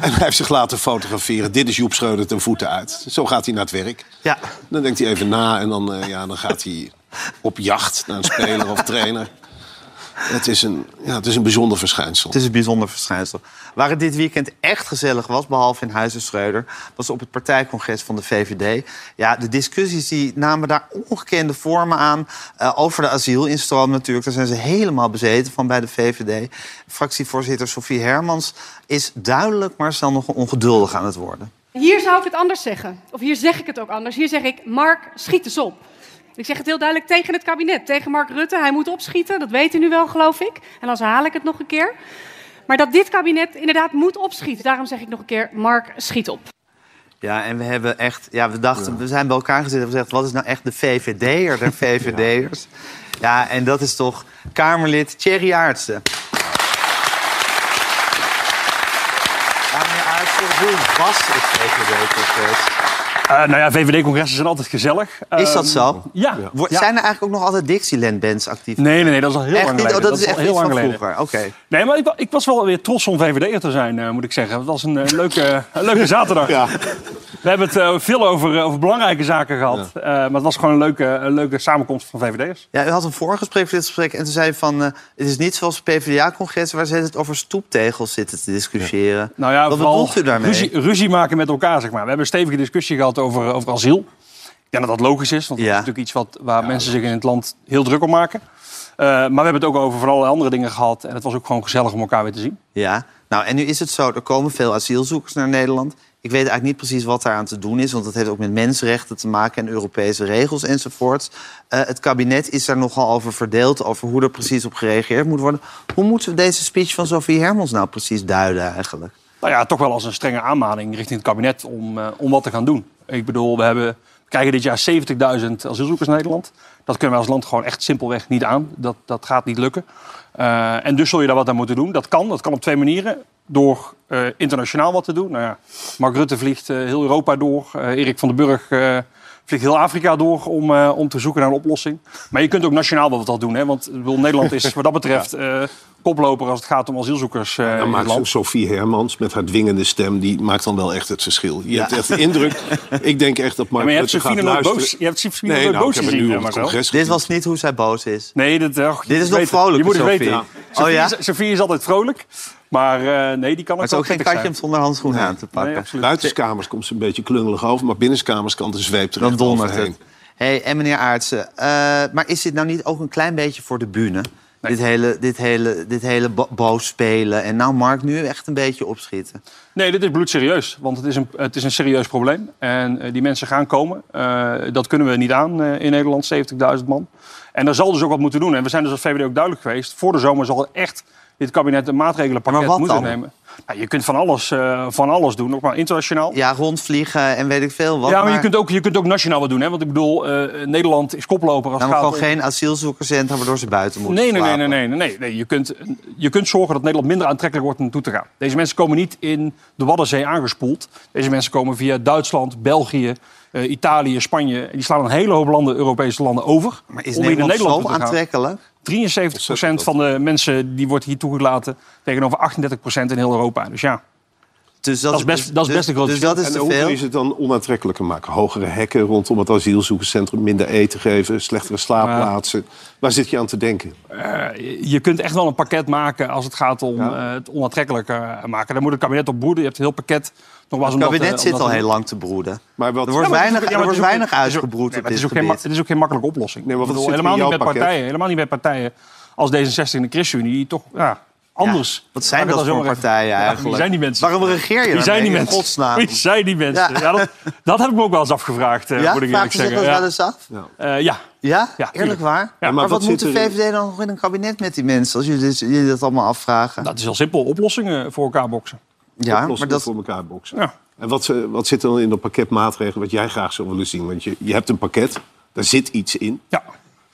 en hij heeft zich laten fotograferen. Dit is Joep Schreuder ten voeten uit. Zo gaat hij naar het werk. Ja. Dan denkt hij even na en dan, eh, ja, dan gaat hij op jacht naar een speler of trainer. Het is een, ja, het is een bijzonder verschijnsel. Het is een bijzonder verschijnsel. Waar het dit weekend echt gezellig was, behalve in Huizen Schreuder... was op het partijcongres van de VVD. Ja, de discussies die namen daar ongekende vormen aan. eh, over de asielinstroom natuurlijk. Daar zijn ze helemaal bezeten van bij de VVD. Fractievoorzitter Sofie Hermans is duidelijk, maar snel nog ongeduldig aan het worden. Hier zou ik het anders zeggen. Of hier zeg ik het ook anders. Hier zeg ik, Mark, schiet eens op. Ik zeg het heel duidelijk tegen het kabinet, tegen Mark Rutte. Hij moet opschieten, dat weet u nu wel, geloof ik. En dan herhaal ik het nog een keer. Maar dat dit kabinet inderdaad moet opschieten. Daarom zeg ik nog een keer, Mark, schiet op. Ja, en we hebben echt... Ja, we dachten, we zijn bij elkaar gezeten en gezegd... wat is nou echt de VVD'er der VVD'ers? Ja, en dat is toch Kamerlid Thierry Aartsen. Ja, meneer Aartsen, hoe was het VVD-congres? Eh, nou ja, VVD-congressen zijn altijd gezellig. Is dat Ehm, zo? Ja. Zijn er eigenlijk ook nog altijd Dixieland-bands actief? Nee, nee, nee, dat is al heel echt lang niet? geleden. Oh, dat, is echt heel lang van geleden. vroeger. Oké. Nee, maar ik, ik was wel weer trots om VVD'er te zijn, eh, moet ik zeggen. Het was een eh, leuke, leuke zaterdag. Ja. We hebben het eh, veel over, eh, over belangrijke zaken gehad. eh, maar het was gewoon een leuke, een leuke samenkomst van VVD'ers. Ja, u had een voorgesprek voor dit gesprek en toen zei van... het is niet zoals PvdA-congressen waar ze het over stoeptegels zitten te discussiëren. Nou ja, Wat vooral bedoelt u daarmee? Ruzie, ruzie maken met elkaar, zeg maar. We hebben een stevige discussie gehad over, over asiel. Ik denk dat dat logisch is, want dat is natuurlijk iets wat, waar mensen zich in het land heel druk om maken. Maar we hebben het ook over allerlei andere dingen gehad. En het was ook gewoon gezellig om elkaar weer te zien. Ja, nou en nu is het zo, er komen veel asielzoekers naar Nederland. Ik weet eigenlijk niet precies wat daaraan te doen is, want dat heeft ook met mensenrechten te maken en Europese regels enzovoort. Eh, het kabinet is daar nogal over verdeeld, over hoe er precies op gereageerd moet worden. Hoe moeten we deze speech van Sophie Hermans nou precies duiden eigenlijk? Nou ja, toch wel als een strenge aanmaning richting het kabinet om, eh, om wat te gaan doen. Ik bedoel, we, hebben, krijgen dit jaar 70.000 asielzoekers in Nederland. Dat kunnen we als land gewoon echt simpelweg niet aan. Dat, dat gaat niet lukken. Eh, en dus zul je daar wat aan moeten doen. Dat kan, dat kan op twee manieren. Door eh, internationaal wat te doen. Nou ja, Mark Rutte vliegt eh, heel Europa door. Erik van den Burg vliegt heel Afrika door om, eh, om te zoeken naar een oplossing. Maar je kunt ook nationaal wel wat doen. Hè? Want bedoel, Nederland is wat dat betreft eh, koploper als het gaat om asielzoekers eh, Dan in het maakt land. Sophie Hermans met haar dwingende stem... die maakt dan wel echt het verschil. Je hebt echt de indruk... Ik denk echt dat Mark Ja, maar je hebt nooit luisteren. boos, je hebt Sofie Nee, nooit nou, boos ik heb gezien, nu op het Dit was niet hoe zij boos is. Nee, dat, Dit is nog vrolijk, Je moet het Sophie. weten. Ja. Sophie, Oh ja? is, Sophie is altijd vrolijk. Maar eh, nee, die kan Maar ook het is ook geen katje om zonder handschoenen aan te pakken. Nee, absoluut. Buitenskamers komt ze een beetje klungelig over... maar binnenskamers kan de zweep er Dan dondert het. Hey, en meneer Aartsen, eh, maar is dit nou niet ook een klein beetje voor de bühne? Dit hele, dit hele, dit hele bo- boos spelen. En nou Mark nu echt een beetje opschieten. Nee, dit is bloedserieus. Want het is een, het is een serieus probleem. En eh, die mensen gaan komen. Eh, dat kunnen we niet aan eh, in Nederland, 70.000 man. En daar zal dus ook wat moeten doen. En we zijn dus als VVD ook duidelijk geweest. Voor de zomer zal echt dit kabinet een maatregelenpakket dan? nemen. Nou, je kunt van alles, eh, van alles doen, ook maar internationaal. Ja, rondvliegen en weet ik veel wat. ja, maar, je, kunt ook, je kunt ook nationaal wat doen. Hè? Want ik bedoel, eh, Nederland is koploper als Dan het gaat gewoon om... geen asielzoekerscentra waardoor ze buiten moeten Nee, nee, nee, nee, nee, nee, nee. Je, kunt, je kunt zorgen dat Nederland minder aantrekkelijk wordt om naartoe te gaan. Deze mensen komen niet in de Waddenzee aangespoeld. Deze mensen komen via Duitsland, België, eh, Italië, Spanje. En die slaan een hele hoop landen, Europese landen over. Maar is om hier Nederland, zo aantrekkelijk? 73% van de mensen die wordt hier toegelaten tegenover 38% in heel Europa. Dus ja, Dus Dat is best- dat is best een groot Dus dat is En te hoe veel. je het dan onaantrekkelijker maken? Hogere hekken rondom het asielzoekerscentrum, minder eten geven, slechtere slaapplaatsen. Waar zit je aan te denken? Eh, je kunt echt wel een pakket maken als het gaat om Ja. eh, het onaantrekkelijker maken. Daar moet het kabinet op broeden. Je hebt een heel pakket. Nogmaals, Het kabinet eh, zit al heel lang te broeden. Maar wat, Er wordt Ja, maar het is weinig, ja, er wordt is weinig het is ook- uitgebroed nee, het, is ook geen, ma- gebied. het is ook geen makkelijke oplossing. Nee, maar wat bedoel, helemaal, niet pakket? partijen, helemaal niet bij partijen als D66 en de ChristenUnie, die toch ja, anders. Wat zijn dat voor partijen Ja, eigenlijk? Wie zijn die mensen? Waarom regeer je Wie zijn die mensen? godsnaam? Wie zijn die mensen? Ja. Ja. dat, dat heb ik me ook wel eens afgevraagd, eh, Ja, moet ik eerlijk zeggen. dat Ja. wel eens af? Eh, ja. Ja? Ja, Eerlijk waar? Ja, maar, maar wat wat moet de VVD dan nog in een kabinet met die mensen? Als jullie, jullie dat allemaal afvragen. Dat is heel simpel. Oplossingen voor elkaar boksen. ja, maar oplossingen dat, voor elkaar boksen? Ja. En wat, eh, wat zit er dan in dat pakket maatregelen wat jij graag zou willen zien? Want je, je hebt een pakket, daar zit iets in. Ja.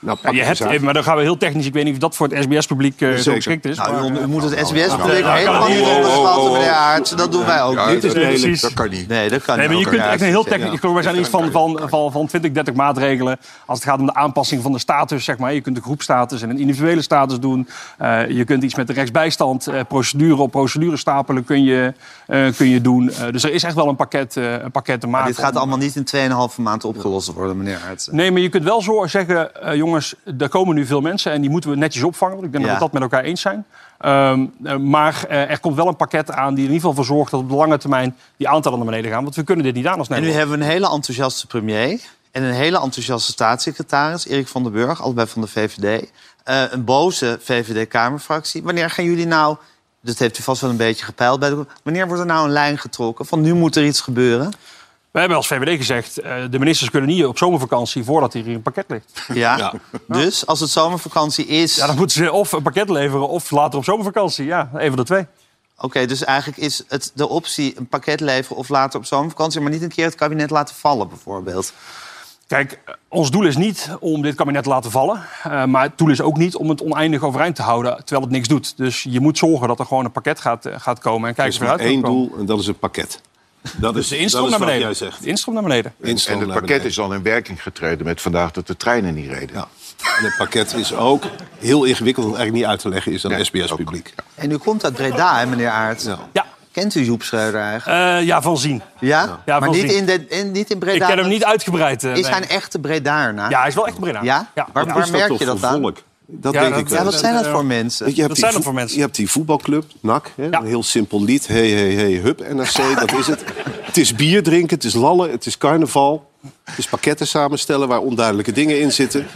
Nou, Ja, je hebt, maar dan gaan we heel technisch. Ik weet niet of dat voor het SBS-publiek zo Zeker. geschikt is. nou, maar, u, eh, u moet het SBS-publiek helemaal niet onderschatten, Oh, oh, oh. meneer Aerts. Dat doen wij ook Ja, niet. Precies. Dat kan niet. Nee, dat kan Nee, maar niet. je kunt echt een heel technisch. wij zijn iets van, van, van, van 20, 30 maatregelen. Als het gaat om de aanpassing van de status, zeg maar. Je kunt de groepstatus en een individuele status doen. Eh, je kunt iets met de rechtsbijstand, eh, procedure op procedure stapelen kun je, eh, kun je doen. Eh, dus er is echt wel een pakket, eh, een pakket te maken. Dit gaat om- allemaal niet in 2,5 maand opgelost worden, meneer Aerts. Nee, maar je kunt wel zo zeggen, eh, jongens, er komen nu veel mensen en die moeten we netjes opvangen. Want ik denk Ja. dat we dat met elkaar eens zijn. Ehm, eh, maar eh, er komt wel een pakket aan die in ieder geval voor zorgt dat op de lange termijn die aantallen naar beneden gaan. Want we kunnen dit niet aan als En nu Nederland. hebben we een hele enthousiaste premier en een hele enthousiaste staatssecretaris, Erik van den Burg, allebei van de VVD. Eh, een boze VVD-Kamerfractie. Wanneer gaan jullie nou, dat heeft u vast wel een beetje gepeild bij de... Wanneer wordt er nou een lijn getrokken van nu moet er iets gebeuren? We hebben als VVD gezegd, eh, de ministers kunnen niet op zomervakantie voordat hier een pakket ligt. Ja. Dus als het zomervakantie is... Ja, dan moeten ze of een pakket leveren of later op zomervakantie. Ja, een van de twee. Oké, dus eigenlijk is het de optie een pakket leveren of later op zomervakantie... maar niet een keer het kabinet laten vallen, bijvoorbeeld. Kijk, ons doel is niet om dit kabinet te laten vallen. eh, maar het doel is ook niet om het oneindig overeind te houden terwijl het niks doet. Dus je moet zorgen dat er gewoon een pakket gaat, eh, gaat komen. En Er kijk is eens maar één doel en dat is het pakket. Dat is, Dus de instroom dat naar is wat beneden. jij zegt. De instroom naar beneden. Instroom En het pakket beneden. is al in werking getreden met vandaag dat de treinen niet reden. Ja. En het pakket is ook heel ingewikkeld en eigenlijk niet uit te leggen is aan Nee, SBS-publiek. En u komt uit Breda, hè, meneer Aert? Ja. Ja, Kent u Joep Schreuder eigenlijk? eh, ja van zien. Ja? Ja, maar van niet zien. in, de, in, niet in Breda? Ik ken hem niet uitgebreid. eh, Is nee. hij een echte Bredaar? nou? Ja, hij is wel echt Breda. Ja? ja. Waar- Ja. waar merk je dat aan? volk? Dat Ja, denk dat- ik Ja, wel. wat zijn dat eh, voor mensen? Je hebt zijn dat voor mensen? Je hebt die voetbalclub, NAC. Hè? Ja. Een heel simpel lied. Hey, hey, hey, hup, NRC, dat is het. Het is bier drinken, het is lallen, het is carnaval. Het is pakketten samenstellen waar onduidelijke dingen in zitten.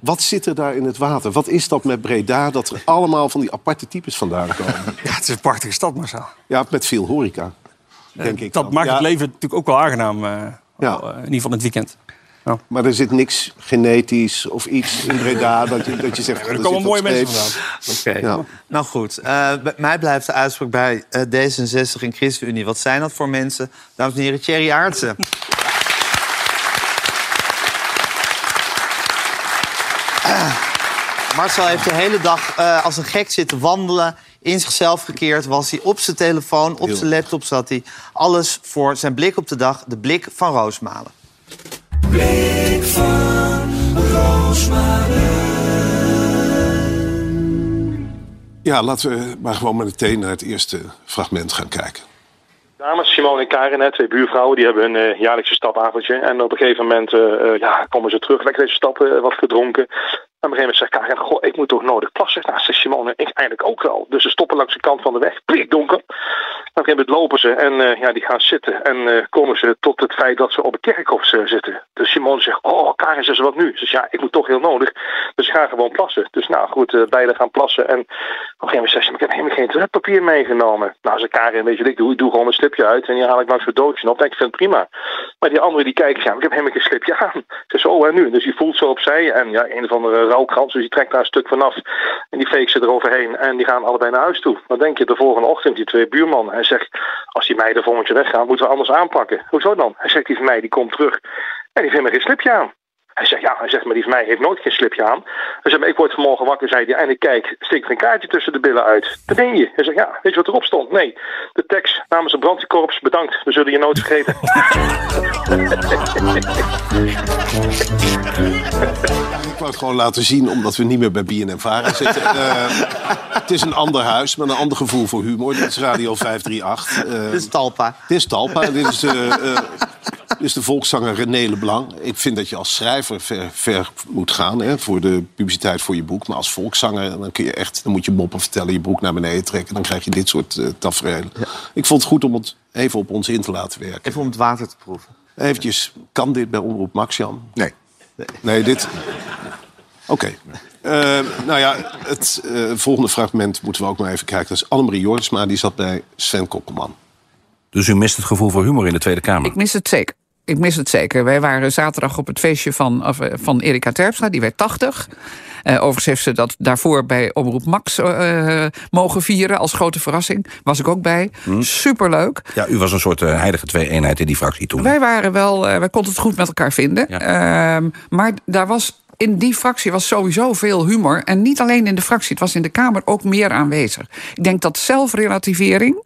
Wat zit er daar in het water? Wat is dat met Breda dat er allemaal van die aparte types vandaan komen? Ja, het is een prachtige stad, Marcel. Ja, met veel horeca, denk ik. Dat dan. maakt Ja, het leven natuurlijk ook wel aangenaam. eh, al, eh, in ieder geval in het weekend. Maar er zit niks genetisch of iets in Breda dat je, dat je zegt... Er komen mooie mensen vandaan. Oké. Ja. Nou goed, eh, bij mij blijft de uitspraak bij eh, D66 en ChristenUnie. Wat zijn dat voor mensen? Dames en heren, Thierry Aartsen. Marcel heeft de hele dag eh, als een gek zitten wandelen. In zichzelf gekeerd was hij. Op zijn telefoon, op zijn laptop zat hij. Alles voor zijn blik op de dag. De blik van Roosmalen. Blik van Ja, laten we maar gewoon meteen naar het eerste fragment gaan kijken. Dames, Simone en Karin, hè, twee buurvrouwen, die hebben een eh, jaarlijkse stapavondje. En op een gegeven moment eh, eh, ja, komen ze terug, lekker deze stap, eh, wat gedronken. Op een gegeven moment zegt Karin, goh, ik moet toch nodig plassen? Nou, zegt Simone, ik eigenlijk ook wel. Dus ze stoppen langs de kant van de weg, donker. Op een gegeven moment lopen ze en eh, ja, die gaan zitten. En eh, komen ze tot het feit dat ze op een kerkhof eh, zitten. Dus Simone zegt, oh, Karin, zegt ze wat nu? Ze zegt, ja, ik moet toch heel nodig. Dus ik ga gewoon plassen. Dus nou goed, eh, beiden gaan plassen. En op een gegeven moment zegt ze, maar ik heb helemaal geen toiletpapier meegenomen. Nou, ze Karin, weet je wat ik doe? Ik doe gewoon een slipje uit en die haal ik langs het doosje op. denk ik, vind het prima. Maar die andere die kijken, ja, maar ik heb helemaal geen slipje aan. Ze zegt, oh, en nu? Dus die voelt zo opzij en ja, een of andere rouwkrans, dus die trekt daar een stuk vanaf. En die veegt ze eroverheen en die gaan allebei naar huis toe. Dan denk je de volgende ochtend, die twee buurmannen. Hij zegt, als die meiden volgend jaar weggaan, moeten we anders aanpakken. Hoezo dan? Hij zegt, die van mij die komt terug en die vindt me geen slipje aan. Hij zegt, ja, hij zegt, maar die van mij heeft nooit geen slipje aan. Hij zegt, maar ik word vanmorgen wakker, zei hij, en ik kijk, steekt er een kaartje tussen de billen uit. Dat ben je. Hij zegt, ja, weet je wat erop stond? Nee, de tekst namens het brandweerkorps, bedankt, we zullen je nooit vergeten. Ik wou het gewoon laten zien, omdat we niet meer bij BNN Vara zitten. Eh, het is een ander huis, met een ander gevoel voor humor. Dit is Radio 538. Eh, Dit is Talpa. Dit is Talpa. Dit is, eh, dit is de volkszanger René Leblanc. Ik vind dat je als schrijver ver, ver moet gaan hè, voor de publiciteit voor je boek. Maar als volkszanger dan kun je echt, dan moet je moppen vertellen, je broek naar beneden trekken. Dan krijg je dit soort uh, tafereelen. Ik vond het goed om het even op ons in te laten werken. Even om het water te proeven. Eventjes, kan dit bij Omroep Max, Jan? Nee. Nee, dit... Oké. Eh, nou ja, het eh, volgende fragment moeten we ook maar even kijken. Dat is Annemarie Jortsma, die zat bij Sven Kokkelman. Dus u mist het gevoel voor humor in de Tweede Kamer? Ik mis het zeker. Ik mis het zeker. Wij waren zaterdag op het feestje van, of, eh, van Erika Terpstra. Die werd 80. Uh, overigens heeft ze dat daarvoor bij Omroep Max uh, mogen vieren als grote verrassing. Was ik ook bij. Hm. Superleuk. Ja, u was een soort uh, heilige twee-eenheid in die fractie toen. Wij waren wel, wij konden het goed met elkaar vinden. Ja. Uh, maar daar was in die fractie was sowieso veel humor. En niet alleen in de fractie, het was in de Kamer ook meer aanwezig. Ik denk dat zelfrelativering.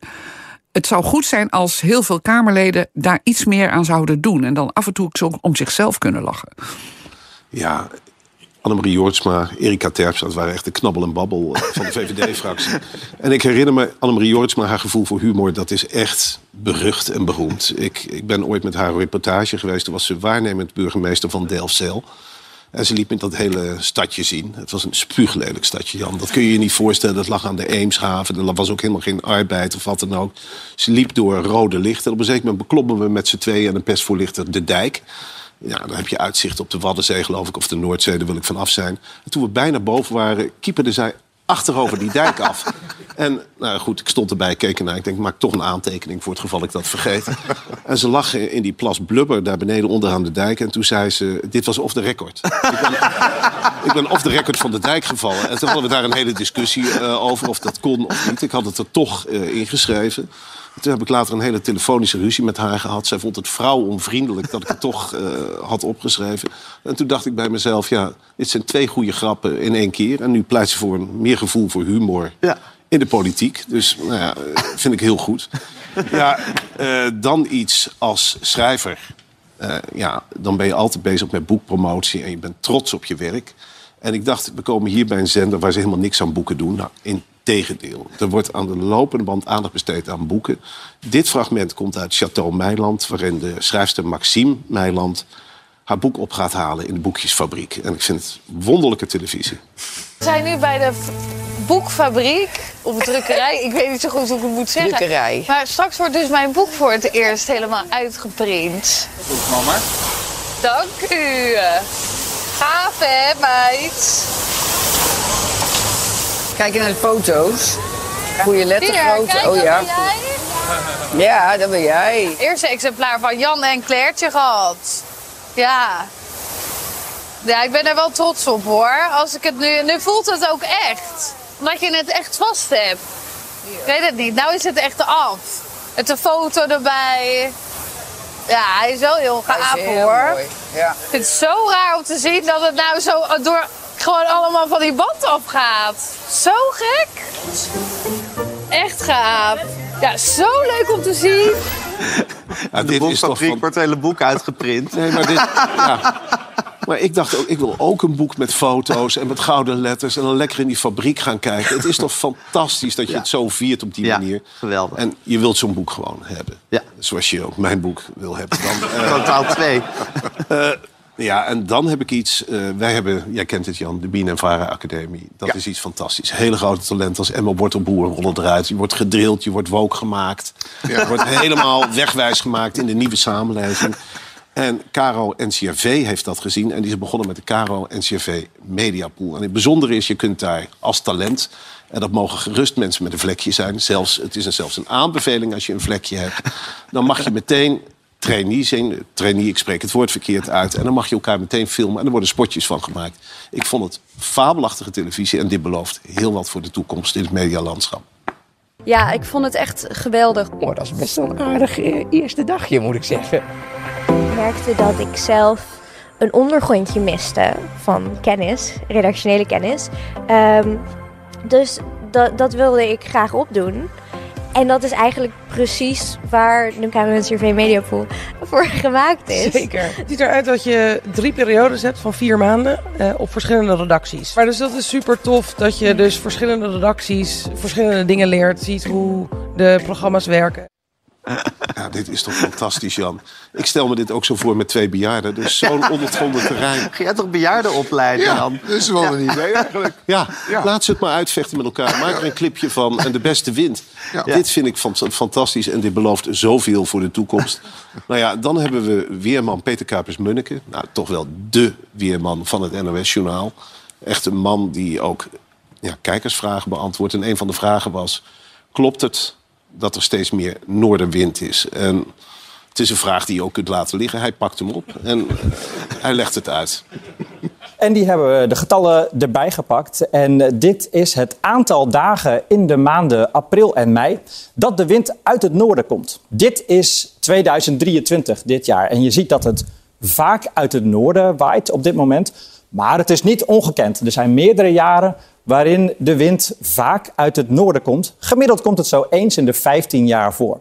Het zou goed zijn als heel veel Kamerleden daar iets meer aan zouden doen. En dan af en toe zo om zichzelf kunnen lachen. Ja, Annemarie Jortsma, Erika Terps, dat waren echt de knabbel en babbel van de VVD-fractie. en ik herinner me, Annemarie Jortsma, haar gevoel voor humor, dat is echt berucht en beroemd. Ik, ik ben ooit met haar reportage geweest. Toen was ze waarnemend burgemeester van Delfzijl. En ze liet me dat hele stadje zien. Het was een spuuglelijk stadje, Jan. Dat kun je je niet voorstellen. Dat lag aan de Eemshaven. Er was ook helemaal geen arbeid of wat dan ook. Ze liep door rode lichten. Op een zeker moment beklommen we met z'n tweeën en een persvoorlichter de dijk. Ja, dan heb je uitzicht op de Waddenzee, geloof ik, of de Noordzee. Daar wil ik van af zijn. En toen we bijna boven waren, kieperde zij achterover die dijk af. En nou goed, ik stond erbij, keek ernaar. Ik denk, maak toch een aantekening voor het geval ik dat vergeet. En ze lag in die plas blubber daar beneden onderaan de dijk. En toen zei ze, dit was off the record. ik, ben, ik ben off the record van de dijk gevallen. En toen hadden we daar een hele discussie uh, over of dat kon of niet. Ik had het er toch uh, ingeschreven. Toen heb ik later een hele telefonische ruzie met haar gehad. Zij vond het vrouwonvriendelijk dat ik het toch uh, had opgeschreven. En toen dacht ik bij mezelf, ja, dit zijn twee goede grappen in één keer. En nu pleit ze voor een meer gevoel voor humor ja. In de politiek. Dus nou ja, vind ik heel goed. Ja, uh, dan iets als schrijver. Uh, ja, dan ben je altijd bezig met boekpromotie en je bent trots op je werk. En ik dacht, we komen hier bij een zender waar ze helemaal niks aan boeken doen. Nou, in tegendeel. Er wordt aan de lopende band aandacht besteed aan boeken. Dit fragment komt uit Château Meiland... waarin de schrijfster Maxime Meiland haar boek op gaat halen in de boekjesfabriek. En ik vind het wonderlijke televisie. We zijn nu bij de boekfabriek, of drukkerij. Ik weet niet zo goed hoe ik het moet zeggen. Drukkerij. Maar straks wordt dus mijn boek voor het eerst helemaal uitgeprint. Goed, mama. Dank u. Gaaf, hè, meid? Kijk naar de foto's. Goede lettergrootte. Oh ja. Jij? Ja, dat ben jij. Eerste exemplaar van Jan en Clairtje gehad. Ja. Ja, ik ben er wel trots op hoor. Als ik het nu, nu voelt het ook echt. Omdat je het echt vast hebt. Ik weet het niet. Nou is het echt af. Met een foto erbij. Ja, hij is wel heel gaaf heel hoor. mooi, ja. Ik vind het zo raar om te zien dat het nou zo door gewoon allemaal van die band afgaat. Zo gek. Echt gaaf. Ja, zo leuk om te zien. Ja, de boekfabriek wordt het hele boek uitgeprint. Nee, maar dit... ja. Maar ik dacht ook, ik wil ook een boek met foto's en met gouden letters... en dan lekker in die fabriek gaan kijken. Het is toch fantastisch dat je Ja. het zo viert op die Ja, manier. geweldig. En je wilt zo'n boek gewoon hebben. Ja. Zoals je ook mijn boek wil hebben. Dan, eh, Totaal twee. Ja, en dan heb ik iets. eh, wij hebben, jij kent het Jan, de Bien en Vara Academie. Dat is iets fantastisch. Hele grote talenten als Emma Wortelboer rollen eruit. Je wordt gedrild, je wordt woke gemaakt. Je wordt helemaal wegwijs gemaakt in de nieuwe samenleving. En Caro NCRV heeft dat gezien. En die is begonnen met de Caro NCRV Mediapool. En het bijzondere is, je kunt daar als talent... en dat mogen gerust mensen met een vlekje zijn. Zelfs, het is een, zelfs een aanbeveling als je een vlekje hebt. Dan mag je meteen trainee zijn. Trainee, ik spreek het woord verkeerd uit. En dan mag je elkaar meteen filmen. En er worden spotjes van gemaakt. Ik vond het fabelachtige televisie. En dit belooft heel wat voor de toekomst in het medialandschap. Ja, ik vond het echt geweldig. Oh, dat is best wel een aardig eh, eerste dagje, moet ik zeggen. Ik merkte dat ik zelf een ondergrondje miste van kennis, redactionele kennis. Ehm, dus dat, dat wilde ik graag opdoen. En dat is eigenlijk precies waar de KMNCRV Mediapool voor gemaakt is. Zeker. Het ziet eruit dat je drie periodes hebt van vier maanden eh, op verschillende redacties. Maar dus dat is super tof dat je dus verschillende redacties, verschillende dingen leert, ziet hoe de programma's werken. Ja, dit is toch fantastisch, Jan. Ik stel me dit ook zo voor met twee bejaarden. Dus zo'n ondoorgronden terrein. Ga jij toch bejaarden opleiden Ja, dan? dat is wel een idee eigenlijk. Ja, laat ze het maar uitvechten met elkaar. Maak er een clipje van en de beste wint. Dit vind ik fan- fantastisch en dit belooft zoveel voor de toekomst. nou ja, dan hebben we weerman Peter Kuipers-Munneke. Nou, toch wel dé weerman van het NOS-journaal. Echt een man die ook ja, kijkersvragen beantwoordt. En een van de vragen was, klopt het dat er steeds meer noordenwind is? En het is een vraag die je ook kunt laten liggen. Hij pakt hem op en eh, hij legt het uit. En die hebben we de getallen erbij gepakt. En eh, dit is het aantal dagen in de maanden april en mei dat de wind uit het noorden komt. Dit is 2023, dit jaar. En je ziet dat het vaak uit het noorden waait op dit moment. Maar het is niet ongekend. Er zijn meerdere jaren waarin de wind vaak uit het noorden komt. Gemiddeld komt het zo eens in de 15 jaar voor.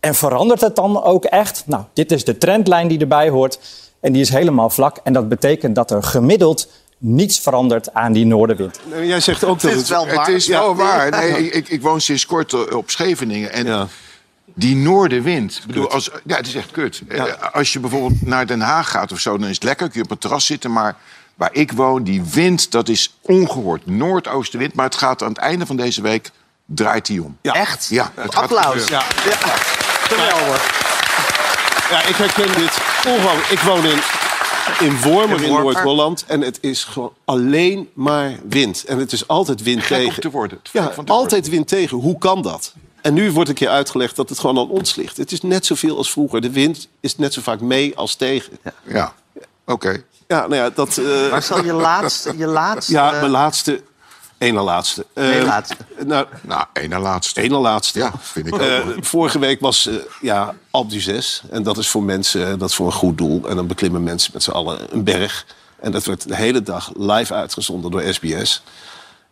En verandert het dan ook echt? Nou, dit is de trendlijn die erbij hoort. En die is helemaal vlak. En dat betekent dat er gemiddeld niets verandert aan die noordenwind. Jij zegt ook dat het... Het is wel waar. Nee, ik, ik woon sinds kort op Scheveningen. En die noordenwind. ik Bedoel, als, ja, het is echt kut. Eh, Als je bijvoorbeeld naar Den Haag gaat of zo, dan is het lekker. Kun je op het terras zitten. Maar waar ik woon, die wind, dat is ongehoord. Noordoostenwind. Maar het gaat aan het einde van deze week, draait die om. Echt? Ja, het gaat Applaus. Ja. Geweldig. Ja, ik herken dit. Ongelooflijk. Ik woon in, in Wormer In. Noord-Holland. En het is gewoon alleen maar wind. En het is altijd wind Gek om tegen. te worden. Ja, te altijd wind tegen. Hoe kan dat? En nu wordt een keer uitgelegd dat het gewoon aan ons ligt. Het is net zoveel als vroeger. De wind is net zo vaak mee als tegen. Ja, oké. Ja, nou ja, dat... eh, Marcel, je laatste... Je laatste Ja, eh, mijn laatste. Eén na laatste. Eén Eh, laatste. Nou, nou, één na laatste. Eén na laatste. Ja, vind ik ook. Vorige week was eh, ja, Alpe d'Huez. En dat is voor mensen, dat is voor een goed doel. En dan beklimmen mensen met z'n allen een berg. En dat werd de hele dag live uitgezonden door SBS.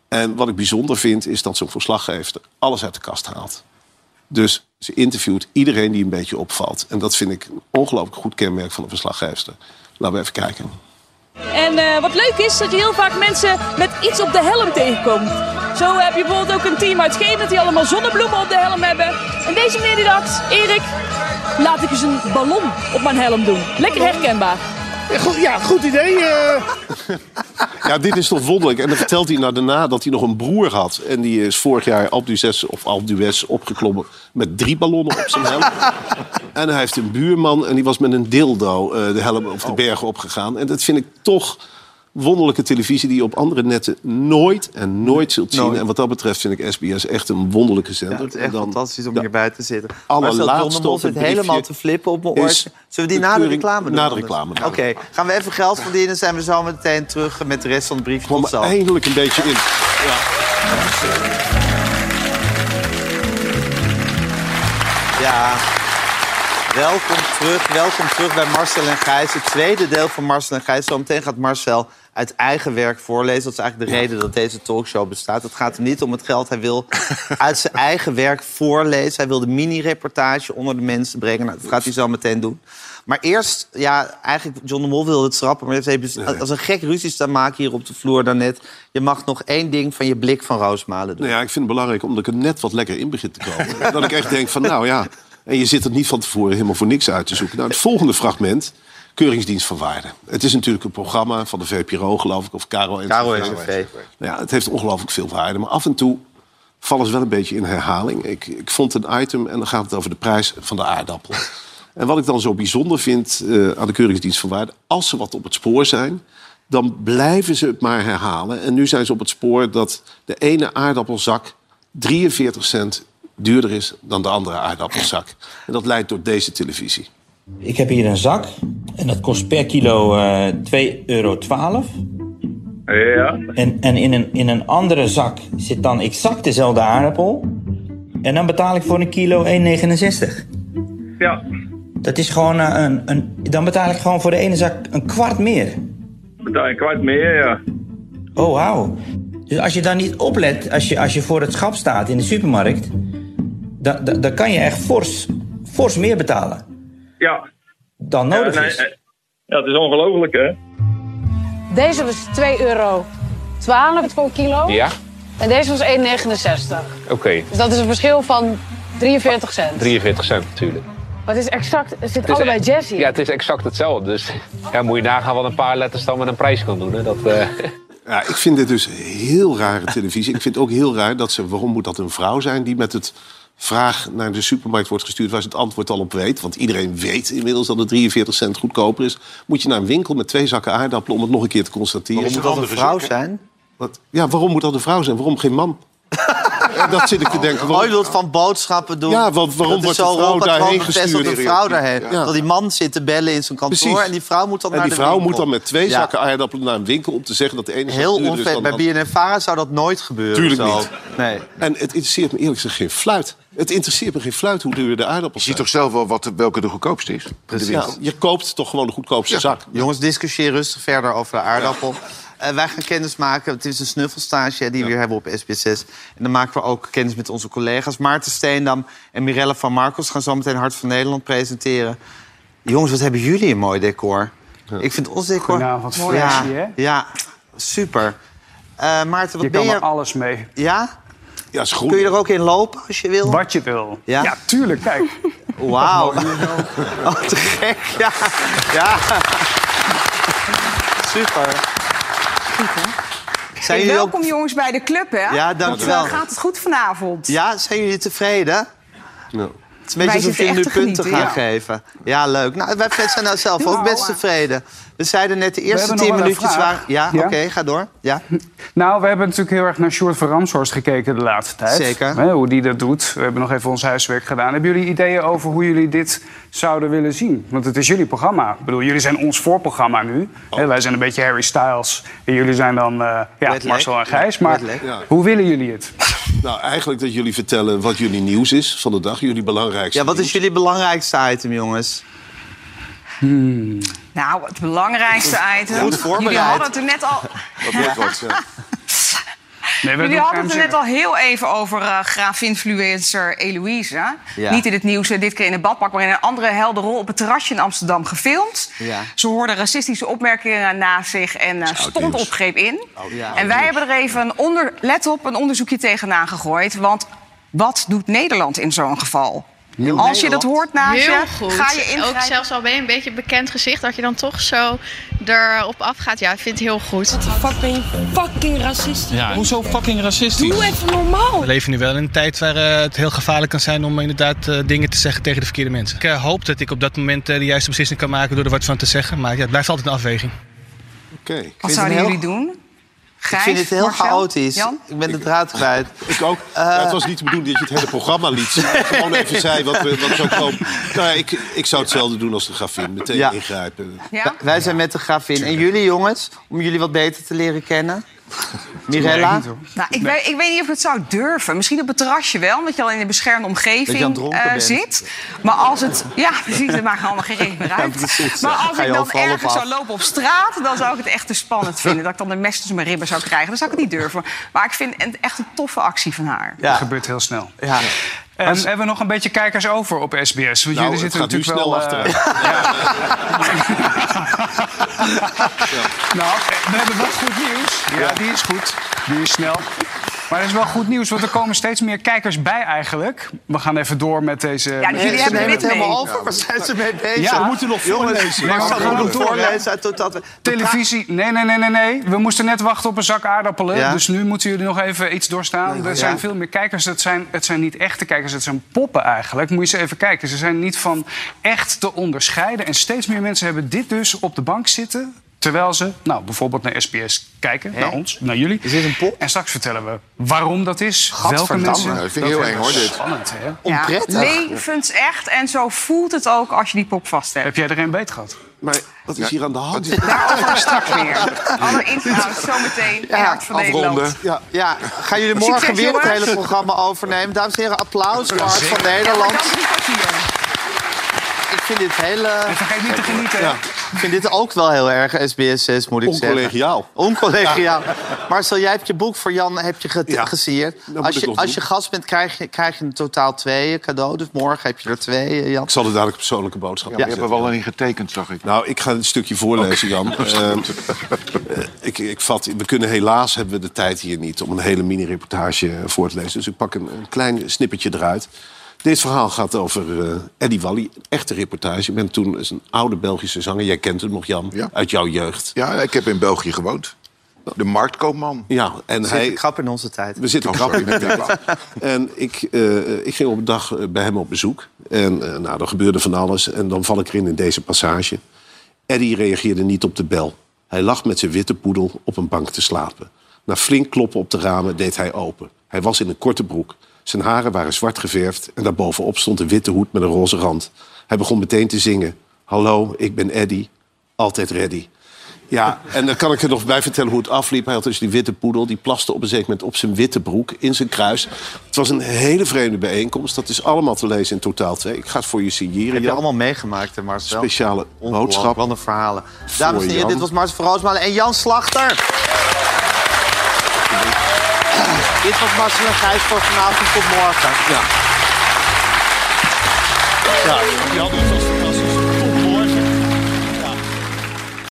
En wat ik bijzonder vind, is dat zo'n verslaggever alles uit de kast haalt. Dus ze interviewt iedereen die een beetje opvalt. En dat vind ik een ongelooflijk goed kenmerk van een verslaggever. Laten we even kijken. En eh, wat leuk is, dat je heel vaak mensen met iets op de helm tegenkomt. Zo heb je bijvoorbeeld ook een team uit Scheven die allemaal zonnebloemen op de helm hebben. En deze meneer die dacht, Erik, laat ik eens een ballon op mijn helm doen. Lekker herkenbaar. Ja, goed idee. Ja, dit is toch wonderlijk. En dan vertelt hij nou daarna dat hij nog een broer had. En die is vorig jaar Alpe d'Huez of Alpe d'Huez opgeklommen met drie ballonnen op zijn helm. en hij heeft een buurman en die was met een dildo eh, de helm of de bergen opgegaan. En dat vind ik toch wonderlijke televisie die je op andere netten nooit en nooit zult zien. Nooit. En wat dat betreft vind ik SBS echt een wonderlijke zender. Ja, het is echt dan fantastisch om hierbij te zitten. allerlaatste op het helemaal te flippen op mijn oortje. Zullen we die de na de reclame doen? na de reclame. Oké, gaan we even geld verdienen. Zijn we zo meteen terug met de rest van het briefje. Zo. eindelijk een beetje in. Ja. Welkom terug, welkom terug bij Marcel en Gijs. Het tweede deel van Marcel en Gijs. Zometeen gaat Marcel uit eigen werk voorlezen. Dat is eigenlijk de reden dat deze talkshow bestaat. Het gaat hem niet om het geld. Hij wil uit zijn eigen werk voorlezen. Hij wil de mini-reportage onder de mensen brengen. Nou, dat gaat hij zo meteen doen. Maar eerst, ja, eigenlijk, John de Mol wilde het schrappen... maar heeft even als een gek ruzie staan maken hier op de vloer daarnet. Je mag nog één ding van je blik van Roosmalen doen. Nou ja, ik vind het belangrijk omdat ik er net wat lekker in begin te komen. dat ik echt denk van, nou ja... En je zit er niet van tevoren helemaal voor niks uit te zoeken. Nou, het volgende fragment Keuringsdienst van Waarde. Het is natuurlijk een programma van de VPRO, geloof ik, of Caro en Caro NCV. Nou ja, het heeft ongelooflijk veel waarde. Maar af en toe vallen ze wel een beetje in herhaling. Ik, ik vond een item en dan gaat het over de prijs van de aardappel. En wat ik dan zo bijzonder vind eh, aan de Keuringsdienst van Waarde... als ze wat op het spoor zijn, dan blijven ze het maar herhalen. En nu zijn ze op het spoor dat de ene aardappelzak 43 cent duurder is dan de andere aardappelzak. En dat leidt tot deze televisie. Ik heb hier een zak en dat kost per kilo eh 2,12 euro. Ja. En, en in, een, in een andere zak zit dan exact dezelfde aardappel. En dan betaal ik voor een kilo 1,69. Ja. Dat is gewoon eh, een, een... Dan betaal ik gewoon voor de ene zak een kwart meer. Betaal een kwart meer, ja. Oh, wauw. Dus als je dan niet oplet, als je, als je voor het schap staat in de supermarkt... dan, dan, dan kan je echt fors, fors meer betalen Ja. dan nodig ja, nee, is. eh, Ja, het is ongelooflijk, hè? Deze was 2,12 euro voor een kilo. Ja, En deze was 1,69. oké. Dus dat is een verschil van 43 cent. 43 cent natuurlijk. Maar het is exact, het zit Het is allebei e- jazzy. Ja, het is exact hetzelfde. Dus ja, moet je nagaan wat een paar letters dan met een prijs kan doen. Hè? Dat, eh, Ja, ik vind dit dus heel rare televisie. Ik vind het ook heel raar dat ze... Waarom moet dat een vrouw zijn die met het vraag naar de supermarkt wordt gestuurd... waar ze het antwoord al op weet? Want iedereen weet inmiddels dat het 43 cent goedkoper is. Moet je naar een winkel met twee zakken aardappelen... om het nog een keer te constateren. Waarom moet dat een vrouw zijn? Wat? Ja, waarom moet dat een vrouw zijn? Waarom geen man? En dat zit ik te denken. Oh, je wilt van boodschappen doen. Ja, want waarom Dat wordt is de zo vrouw daarheen gestuurd? Dat een vrouw daarheen. Ja. Dat die man zit te bellen in zijn kantoor Precies. en die vrouw moet dan En naar die de vrouw winkel. moet dan met twee Ja. zakken aardappelen naar een winkel... om te zeggen dat de ene Heel duurder is onfair. dan Bij de andere. BNNVARA zou dat nooit gebeuren. Tuurlijk zo. niet. Nee. En het interesseert me eerlijk gezegd geen fluit. Het interesseert me geen fluit hoe duur de aardappels Je ziet toch zelf wel wat, welke de goedkoopste is? Precies. Ja, je koopt toch gewoon de goedkoopste zak. Jongens, discussieer rustig verder over de aardappel. Eh, wij gaan kennis maken. Het is een snuffelstage die we weer hebben op SBS6. En dan maken we ook kennis met onze collega's. Maarten Steendam en Mirelle van Marcos gaan zo meteen Hart van Nederland presenteren. Jongens, wat hebben jullie een mooi decor. Ik vind ons decor... Goedenavond. Mooi ja, hè? Ja, super. Eh, Maarten, wat Je ben kan je... er alles mee. Ja? Ja, is Kun je er ook in lopen als je wil? Wat je wil. Ja? Ja, tuurlijk. Kijk. Wauw. Oh, te gek. Ja. ja. Super. Zijn Hey, jullie ook... welkom jongens bij de club, hè? Ja, dankjewel. Want, gaat het goed vanavond? Ja, zijn jullie tevreden? Nou. Het is een beetje Wij alsof jullie nu punten gaan genieten, geven. Ja, leuk. Nou, wij Fred zijn nou zelf ook best tevreden. We zeiden net de eerste tien minuutjes waren... Ja, Ja? oké, ga door. Ja. Nou, we hebben natuurlijk heel erg naar Sjoerd van Ramshorst gekeken de laatste tijd. Zeker. Hè, hoe die dat doet. We hebben nog even ons huiswerk gedaan. Hebben jullie ideeën over hoe jullie dit zouden willen zien? Want het is jullie programma. Ik bedoel, jullie zijn ons voorprogramma nu. Hè, wij zijn een beetje Harry Styles. En jullie zijn dan eh, ja. Marcel en Gijs. Maar. Ja. hoe willen jullie het? Nou, eigenlijk dat jullie vertellen wat jullie nieuws is van de dag. Jullie belangrijkste Ja, wat is jullie belangrijkste item, jongens? Nou, het belangrijkste item. Goed voorbereid. Jullie hadden het er net al... Dat wordt wat, ja. Nee, we Jullie hadden het er net al heel even over eh graaf-influencer Eloïse. Ja. Niet in het nieuws, eh, dit keer in het badpak, maar in een andere helde rol op het terrasje in Amsterdam gefilmd. Ja. Ze hoorde racistische opmerkingen na zich en eh, stond op greep in. Ja, en wij hebben er even een onder, let op, een onderzoekje tegenaan gegooid. Want wat doet Nederland in zo'n geval? Heel Als je dat hoort naast je, Heel goed. ga je Ook ingrijpen. zelfs al ben je een beetje een bekend gezicht, dat je dan toch zo erop afgaat. Ja, ik vind het heel goed. Fuck, ben je fucking racist? Ja. Hoezo fucking racistisch? Doe even normaal. We leven nu wel in een tijd waar eh, het heel gevaarlijk kan zijn om inderdaad eh, dingen te zeggen tegen de verkeerde mensen. Ik eh, hoop dat ik op dat moment de juiste beslissing kan maken door er wat van te zeggen. Maar ja, het blijft altijd een afweging. Oké. Wat zouden jullie doen? Ik vind het heel Marcel, chaotisch. Jan? Ik ben de draad kwijt. Ik ook. Ja, het was niet de bedoeling dat je het hele programma liet. Gewoon even zei wat, we, wat zo. Nou, ik, ik zou hetzelfde doen als de grafin. Meteen Ja. ingrijpen. Ja? Wij zijn met de gravin. En jullie, jongens, om jullie wat beter te leren kennen? Mirella? Nou, ik, weet, ik weet niet of ik het zou durven. Misschien op het terrasje wel, omdat je al in een beschermde omgeving eh, zit. Maar als het... Ja, precies, dat maakt allemaal geen reden meer uit. Ja, precies. maar als ik dan ergens zou lopen op straat... dan zou ik het echt te spannend vinden. Dat ik dan de mes tussen mijn ribben zou krijgen. Dan zou ik het niet durven. Maar ik vind het echt een toffe actie van haar. Dat gebeurt heel snel. Ja. En hebben we nog een beetje kijkers over op SBS? Want Nou, jullie het zitten natuurlijk snel wel... achteruit. Nou, we hebben wat goed nieuws. Ja, die is goed. Die is snel. Maar dat is wel goed nieuws, want er komen steeds meer kijkers bij eigenlijk. We gaan even door met deze... Ja, dus jullie hebben het helemaal over. Waar zijn ze mee bezig? Ja. We moeten nog voorlezen. Nee, maar we gaan nog voorlezen uit totaal... Televisie, nee, nee, nee, nee, nee. We moesten net wachten op een zak aardappelen. Ja. Dus nu moeten jullie nog even iets doorstaan. Er zijn veel meer kijkers. Het zijn, het zijn niet echte kijkers, het zijn poppen eigenlijk. Moet je eens even kijken. Ze zijn niet van echt te onderscheiden. En steeds meer mensen hebben dit dus op de bank zitten... Terwijl ze, nou, bijvoorbeeld naar SBS kijken, naar ons, naar jullie. Is dit een pop? En straks vertellen we waarom dat is, welke mensen... Dat vind ik heel eng, hoor, dit. Spannend, hè? Ja, Onprettig. levensecht. En zo voelt het ook als je die pop vast hebt. Heb jij er een beet gehad? Maar wat is hier aan de hand? Daarover straks weer. Alle inhoud zometeen in Hart van Nederland. Ja, ja. Gaan jullie Succes, morgen weer het jongens. hele programma overnemen? Dames en heren, applaus voor Hart van Nederland. Dan drie kwartier. Ik vind dit hele... En vergeet niet te genieten. hè? Ik vind dit ook wel heel erg SBS 6, moet ik zeggen. Oncollegiaal. Oncollegiaal. Marcel, jij hebt je boek voor Jan heb je Ja, gesierd. Als je, als je gast bent, krijg je, krijg je in totaal twee cadeau. Dus morgen heb je er twee, eh, Jan. Ik zal er dadelijk een persoonlijke boodschap Ja, ja, je hebt er wel in getekend, zag ik. Nou, ik ga een stukje voorlezen, Jan. Ehm, eh, ik, ik vat, we kunnen helaas hebben we de tijd hier niet om een hele mini-reportage voor te lezen. Dus ik pak een, een klein snippertje eruit. Dit verhaal gaat over eh, Eddie Wally, een echte reportage. Ik ben toen is een oude Belgische zanger, jij kent hem nog, Jan, Ja. uit jouw jeugd. Ja, ik heb in België gewoond. De marktkoopman. Ja, en Zit hij, ik grap in onze tijd. we zitten Oh, krap in de tijd. En ik, eh, ik ging op een dag eh, bij hem op bezoek. En nou, er gebeurde van alles. En dan val ik erin in deze passage. Eddie reageerde niet op de bel. Hij lag met zijn witte poedel op een bank te slapen. Na flink kloppen op de ramen deed hij open. Hij was in een korte broek. Zijn haren waren zwart geverfd en daarbovenop stond een witte hoed met een roze rand. Hij begon meteen te zingen. Hallo, ik ben Eddie. Altijd ready. Ja, en dan kan ik er nog bij vertellen hoe het afliep. Hij had dus die witte poedel, die plaste op een zeker moment op zijn witte broek, in zijn kruis. Het was een hele vreemde bijeenkomst. Dat is allemaal te lezen in totaal 2. Ik ga het voor je signeren. Heb je allemaal meegemaakt, hè, Marcel? Speciale boodschap. Wat een verhalen. Dames en heren, dit was Marcel van Roosmalen en Jan Slachter. Dit was Marcel en Gijs voor vanavond tot morgen. Ja. Ja.